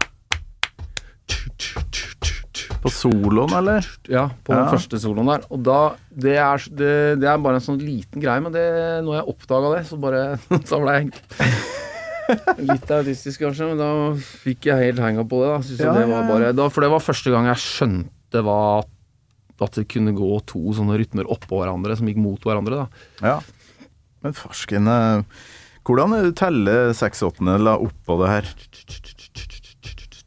Speaker 3: På soloen, eller?
Speaker 2: Ja, på den første soloen der. Og da Det er, det, det er bare en sånn liten greie, men det, når jeg oppdaga det, så bare Så ble jeg litt autistisk, kanskje, men da fikk jeg helt hanga på det. Da.
Speaker 3: Ja,
Speaker 2: det var bare, da, for det var første gang jeg skjønte hva at det kunne gå to sånne rytmer oppå hverandre som gikk mot hverandre. da
Speaker 3: Ja. Men farsken eh, Hvordan teller seks teller oppå det her?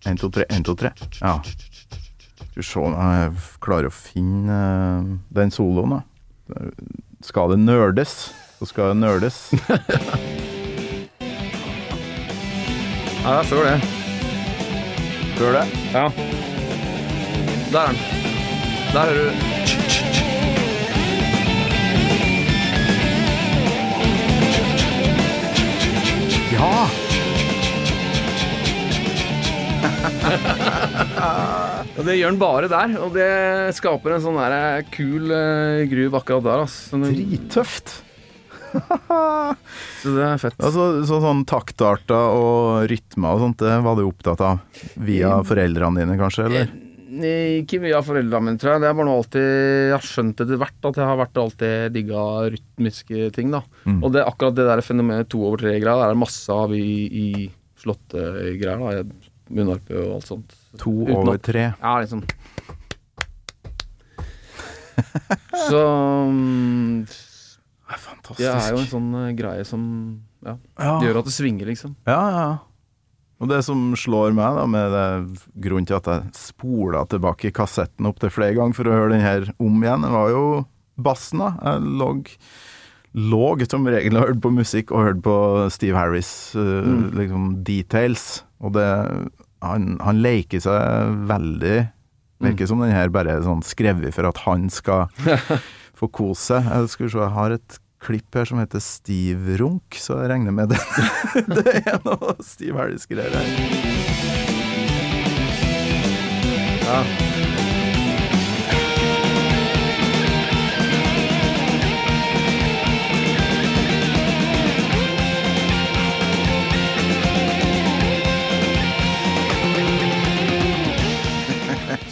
Speaker 3: 1, 2, 3, 1, 2, 3. Ja. Skal vi se om jeg klarer å finne eh, den soloen, da. Skal det nerdes, så skal det nerdes.
Speaker 2: Ja, det er før det.
Speaker 3: Før det?
Speaker 2: Ja. Der er den. Der hører du
Speaker 3: Ja!
Speaker 2: Og det gjør den bare der, og det skaper en sånn der eh, kul uh, groove akkurat der. Altså.
Speaker 3: Drittøft.
Speaker 2: Så det er fett.
Speaker 3: Altså, så, sånn taktarter og rytmer og sånt, det var du opptatt av? Via foreldrene dine, kanskje? eller?
Speaker 2: Eh, Ikke mye av foreldrene mine, tror jeg. Det er bare noe alltid Jeg har skjønt etter hvert at jeg har vært alltid digga rytmiske ting, da.
Speaker 3: Mm.
Speaker 2: Og det, akkurat det der fenomenet to over tre-greia, det er det masse av i, i slåttegreier. Munnharpe og alt sånt.
Speaker 3: To
Speaker 2: Uten
Speaker 3: over
Speaker 2: at-
Speaker 3: tre.
Speaker 2: Ja, liksom. Så mm,
Speaker 3: Det er fantastisk.
Speaker 2: det er jo en sånn uh, greie som ja,
Speaker 3: ja.
Speaker 2: gjør at det svinger, liksom.
Speaker 3: Ja, ja. Og det som slår meg, da, med det grunnen til at jeg spola tilbake kassetten opp til flere ganger for å høre den her om igjen, det var jo bassen, da. Jeg lå, lå som regel og hørte på musikk, og hørte på Steve Harris, uh, liksom details. Og det Han, han leker seg veldig Virker som den her bare er sånn skrevet for at han skal få kose seg. Jeg skal se, jeg har et klipp her som heter Steve Runk, så jeg regner med det. det er noe Steve Harris-greier her.
Speaker 2: Ja.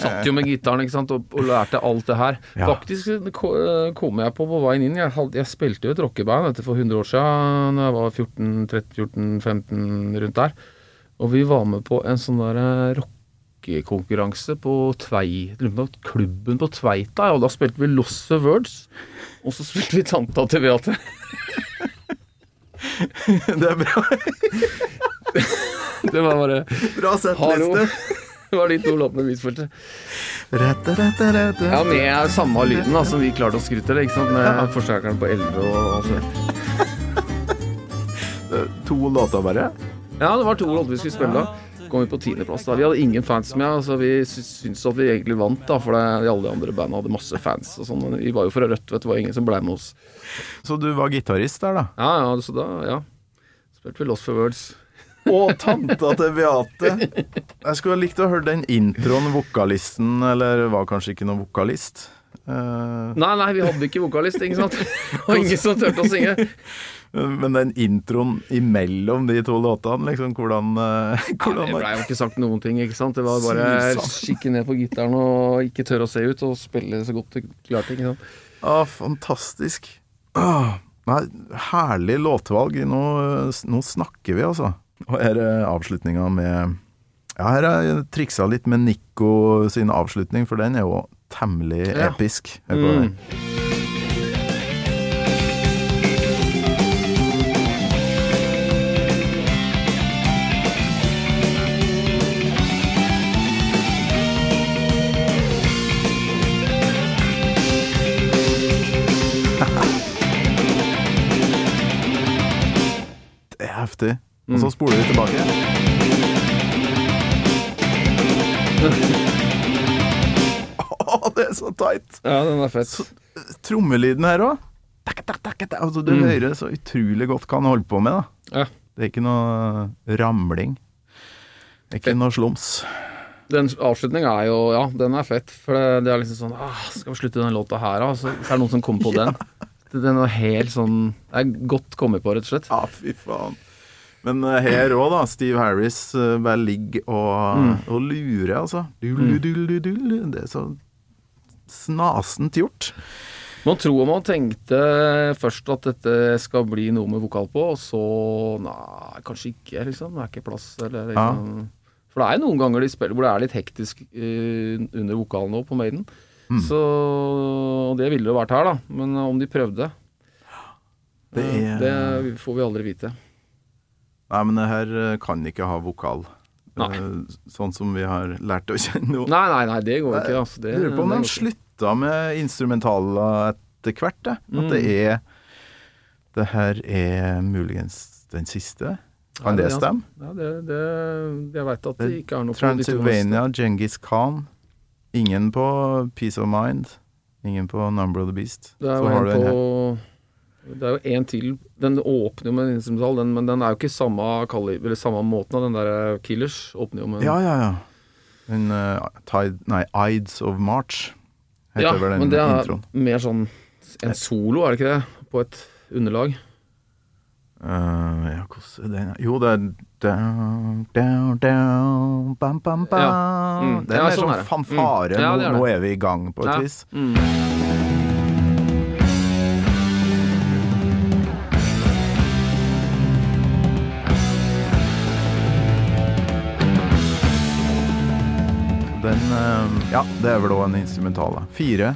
Speaker 2: Satt jo med gitaren ikke sant, og, og lærte alt det her.
Speaker 3: Ja.
Speaker 2: Faktisk ko- eh, kom jeg på på veien inn. Jeg, jeg spilte jo et rockeband for 100 år siden, da jeg var 14-13-14-15 rundt der. Og vi var med på en sånn der eh, rockekonkurranse på Tvei, klubben på Tveita, og da spilte vi Loss of Words. Og så spilte vi Tanta til Beate.
Speaker 3: Det er bra,
Speaker 2: Det var bare
Speaker 3: bra settliste.
Speaker 2: Det var de to låtene vi spilte. Ja, med samme lyden da, som vi klarte å skru til, ikke sant? Med forsterkeren på 11 og alt det
Speaker 3: To låter bare.
Speaker 2: Ja, det var to låter vi skulle spille da. Kom vi på tiendeplass da. Vi hadde ingen fans med, altså vi syntes at vi egentlig vant da, for det, alle de andre bandene hadde masse fans og sånn. Vi var jo fra Rødt, vet du, det var ingen som ble med oss.
Speaker 3: Så du var gitarist der, da?
Speaker 2: Ja, ja, så da, ja. Spilte vi Lost for Words.
Speaker 3: Og tanta til Beate. Jeg skulle ha likt å høre den introen, vokalisten, eller var kanskje ikke noen vokalist. Uh...
Speaker 2: Nei, nei, vi hadde ikke vokalist, ikke sant? Og ingen som turte å synge.
Speaker 3: men den introen imellom de to låtene, liksom, hvordan, eh,
Speaker 2: Det
Speaker 3: blei
Speaker 2: ble jo ikke sagt noen ting, ikke sant? Det var bare
Speaker 3: å
Speaker 2: kikke ned på gitaren og ikke tørre å se ut, og spille så godt du klarte, ikke sant?
Speaker 3: Ah, fantastisk. Ah, nei, herlig låtvalg. Nå, nå snakker vi, altså. Og her er avslutninga med Ja, her har jeg triksa litt med Nico sin avslutning, for den er jo temmelig
Speaker 2: Ja.
Speaker 3: episk. Hør på
Speaker 2: Mm.
Speaker 3: den. Heftig. Og
Speaker 2: Mm.
Speaker 3: så spoler vi tilbake. Å, det er så tight!
Speaker 2: Ja, den er fett.
Speaker 3: Trommelyden her òg. Altså, du
Speaker 2: Mm.
Speaker 3: hører så utrolig godt hva han holder på med. da
Speaker 2: Ja.
Speaker 3: Det er ikke noe ramling. Det er ikke noe slums.
Speaker 2: Den avslutninga er jo Ja, den er fett. For det, er liksom sånn ah, Skal vi slutte den låta her, da? Så, så er det noen som kommer på den. Det- Den er helt sånn Det er godt kommet på, rett og slett.
Speaker 3: Ja, fy faen. Men eh, her òg, da. Steve Harris eh, bare ligger og,
Speaker 2: Mm.
Speaker 3: og lurer, altså. Dul, dul, dul, dull. Det er så snasent gjort.
Speaker 2: Man tror man tenkte først at dette skal bli noe med vokal på, og så Nei, kanskje ikke, liksom. Det er ikke plass, eller liksom. For det er noen ganger de spiller hvor det er litt hektisk uh, under vokalen nå, på Maiden.
Speaker 3: Mm.
Speaker 2: Så det ville det vært her, da. Men om de prøvde,
Speaker 3: Det er
Speaker 2: det får vi aldri vite.
Speaker 3: Nei, men det her eh, kan ikke ha vokal.
Speaker 2: Nei.
Speaker 3: Eh, Sånn som vi har lært å kjenne nå.
Speaker 2: Nei, nei, nei, det går ikke. Altså. Det,
Speaker 3: Jeg lurer på om
Speaker 2: det
Speaker 3: de slutta med instrumentaler etter hvert. jeg. At det
Speaker 2: Mm.
Speaker 3: er Det her er muligens den siste. Kan det stemme?
Speaker 2: Ja, det, det, jeg veit at det ikke er noe
Speaker 3: Transylvania, Genghis Khan. Ingen på Peace of Mind. Ingen på Number of the Beast.
Speaker 2: Det er
Speaker 3: Så har du den her.
Speaker 2: Det er jo en til. Den åpner jo med en instrumental, den, men den er jo ikke samme, eller samme måten av den der Killers. Åpner jo med
Speaker 3: Ja, ja, ja. Den uh, Tide, Nei, Ides of March heter
Speaker 2: Ja,
Speaker 3: vel den
Speaker 2: men det er
Speaker 3: introen.
Speaker 2: mer sånn en solo, er det ikke det? På et underlag.
Speaker 3: Uh, ja, hvordan er den Jo, det er down, down, down, bam, bam, bam.
Speaker 2: Ja. Mm.
Speaker 3: Det er
Speaker 2: Ja,
Speaker 3: mer
Speaker 2: sånn
Speaker 3: sånn
Speaker 2: er
Speaker 3: fanfare.
Speaker 2: Mm. Ja, det er
Speaker 3: nå, nå er vi i gang, på et
Speaker 2: Ja.
Speaker 3: vis.
Speaker 2: Mm.
Speaker 3: Den eh, Ja, det er vel òg en instrumental. da. Fire.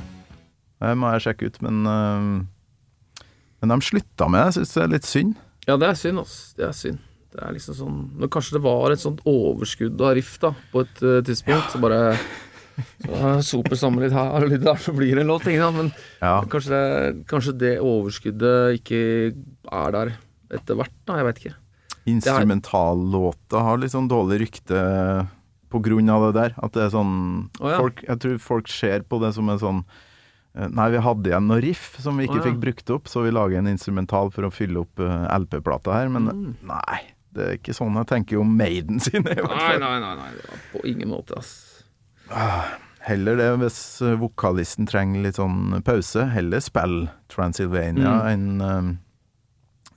Speaker 3: Det må jeg sjekke ut, men eh, Men de slutta med det. Jeg syns det er litt synd.
Speaker 2: Ja, det er synd, ass. Det er synd. Det er liksom sånn Når kanskje det var et sånt overskudd av riff, da, på et uh, tidspunkt. Så bare så soper sammen litt her og litt der, så blir det en låt. Ikke? Men
Speaker 3: Ja.
Speaker 2: kanskje det, kanskje det overskuddet ikke er der etter hvert, da. Jeg vet ikke.
Speaker 3: Instrumentallåta har litt sånn dårlig rykte på grunn av det der. At det er sånn
Speaker 2: oh, ja.
Speaker 3: folk, Jeg tror folk ser på det som en sånn eh, Nei, vi hadde igjen noe riff som vi ikke
Speaker 2: oh, ja.
Speaker 3: fikk brukt opp, så vi lager en instrumental for å fylle opp eh, LP-plata her. Men
Speaker 2: Mm.
Speaker 3: nei, det er ikke sånn jeg tenker om Maiden sine. i hvert
Speaker 2: Nei,
Speaker 3: fall.
Speaker 2: nei, nei. nei på ingen måte, ass.
Speaker 3: Heller det hvis eh, vokalisten trenger litt sånn pause. Heller spill Transylvania
Speaker 2: Mm.
Speaker 3: enn um,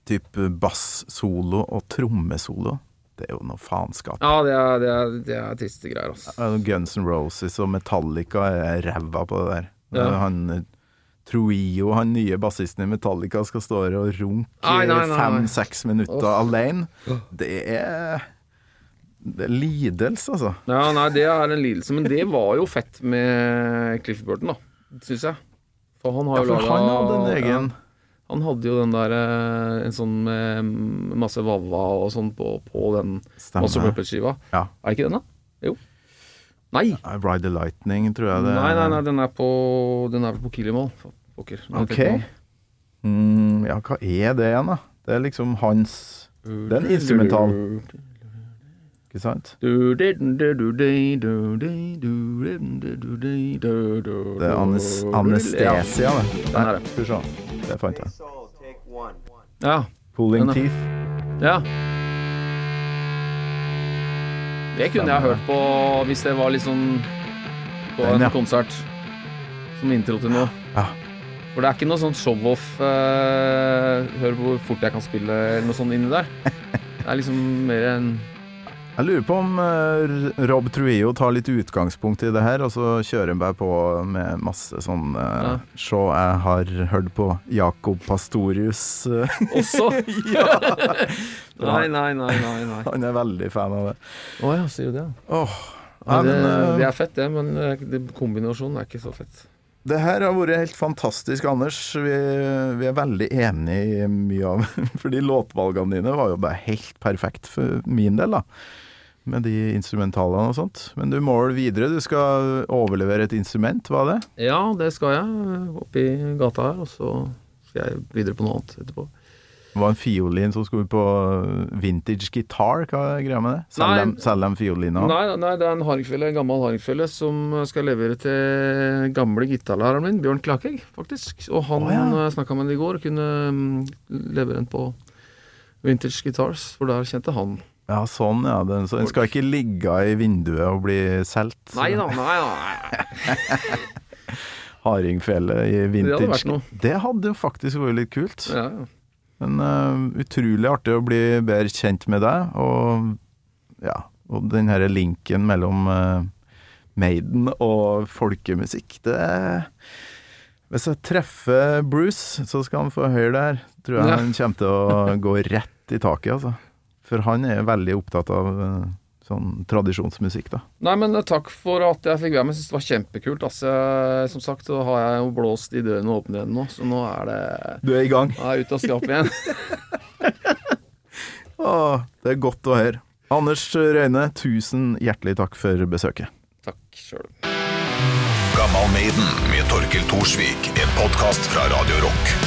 Speaker 3: type bass-solo og trommesolo. Det er jo noe faenskap.
Speaker 2: Ja, det er, det er, det er triste greier,
Speaker 3: altså. Guns N' Roses og Metallica er ræva på det der.
Speaker 2: Ja.
Speaker 3: Han Troio, han nye bassisten i Metallica, skal stå her og runke fem-seks minutter
Speaker 2: oh.
Speaker 3: alene. Det er Det er lidelse, altså.
Speaker 2: Ja, nei, det er en lidelse, men det var jo fett med Cliff Burton, da, syns jeg. For han har
Speaker 3: Ja,
Speaker 2: jo
Speaker 3: for
Speaker 2: laga
Speaker 3: han hadde en egen
Speaker 2: ja, Han hadde jo den der eh, En sånn med masse vava og sånn på, på den Master. Puppet-skiva.
Speaker 3: Ja.
Speaker 2: Er ikke den, da? Jo. Nei.
Speaker 3: Ride the Lightning, tror jeg det
Speaker 2: Nei, nei, nei, den er på Den er på Killimall. Pokker.
Speaker 3: Ok. Mm, ja, hva er det igjen, da? Det er liksom hans
Speaker 2: Den
Speaker 3: Det er en instrumental. Ikke sant?
Speaker 2: Det
Speaker 3: er anes anestesia, det.
Speaker 2: Det.
Speaker 3: Skal vi se. Det fant jeg.
Speaker 2: Ja.
Speaker 3: Pulling Teeth.
Speaker 2: ja. Det kunne jeg hørt på hvis det var liksom på en konsert. Som intro til noe.
Speaker 3: Ja.
Speaker 2: For det er ikke noe sånn show-off eh, Hør hvor fort jeg kan spille, eller noe sånt inni der. Det er liksom mer en
Speaker 3: Jeg lurer på om eh, Rob Truillo tar litt utgangspunkt i det her, og så kjører han bare på med masse sånn uh,
Speaker 2: Ja.
Speaker 3: Se, jeg har hørt på Jacob Pastorius. eh,
Speaker 2: Også!
Speaker 3: ja.
Speaker 2: Nei, nei, nei, nei. nei.
Speaker 3: Han er veldig fan av det.
Speaker 2: Å ja, sier du det?
Speaker 3: Oh.
Speaker 2: Ja, det,
Speaker 3: eh,
Speaker 2: det er fett, det, men eh, kombinasjonen er ikke så fett.
Speaker 3: Det her har vært helt fantastisk, Anders. Vi, vi er veldig enig i mye av Fordi låtvalgene dine var jo bare helt perfekt for min del, da. Med de instrumentalene og sånt. Men du må vel videre? Du skal overlevere et instrument, var det?
Speaker 2: Ja, det skal jeg. Oppi gata her, og så skal jeg videre på noe annet etterpå.
Speaker 3: Det var en fiolin som skulle på vintage gitar. Hva er greia med det? Selg
Speaker 2: de
Speaker 3: dem, selg?
Speaker 2: Nei, nei, det er en hardingfelle, en gammel hardingfelle som skal levere til gamle gitarlæreren min, Bjørn Klakegg, faktisk. Og han
Speaker 3: oh, ja.
Speaker 2: oh, snakka med ham i går og kunne mm, levere en på Vintage Guitars, for der kjente han.
Speaker 3: Ja, sånn, ja. Den, så den skal ikke ligge i vinduet og bli solgt?
Speaker 2: Nei da, nei da.
Speaker 3: Hardingfele i vintage.
Speaker 2: hadde vært noe.
Speaker 3: Det hadde faktisk vært litt kult.
Speaker 2: Ja, ja.
Speaker 3: Men uh, utrolig artig å bli bedre kjent med deg, og ja, og den her linken mellom uh, Maiden og folkemusikk, det Hvis jeg treffer Bruce, så skal han få høre det her. Tror jeg
Speaker 2: Ja.
Speaker 3: han kommer til å gå rett i taket, altså. For han er veldig opptatt av eh, sånn tradisjonsmusikk, da.
Speaker 2: Nei, men eh, takk for at jeg fikk være med. Jeg synes det var kjempekult. Altså, som sagt så har jeg jo blåst i dørene åpne igjen nå, så nå er det
Speaker 3: Du er i gang.
Speaker 2: Nå er jeg ute av skapet igjen.
Speaker 3: Åh, det er godt å høre. Anders Røyne, tusen hjertelig takk for besøket.
Speaker 2: Takk sjøl.
Speaker 5: Gammal Maiden med Torkel Thorsvik. En podkast fra Radio Rock.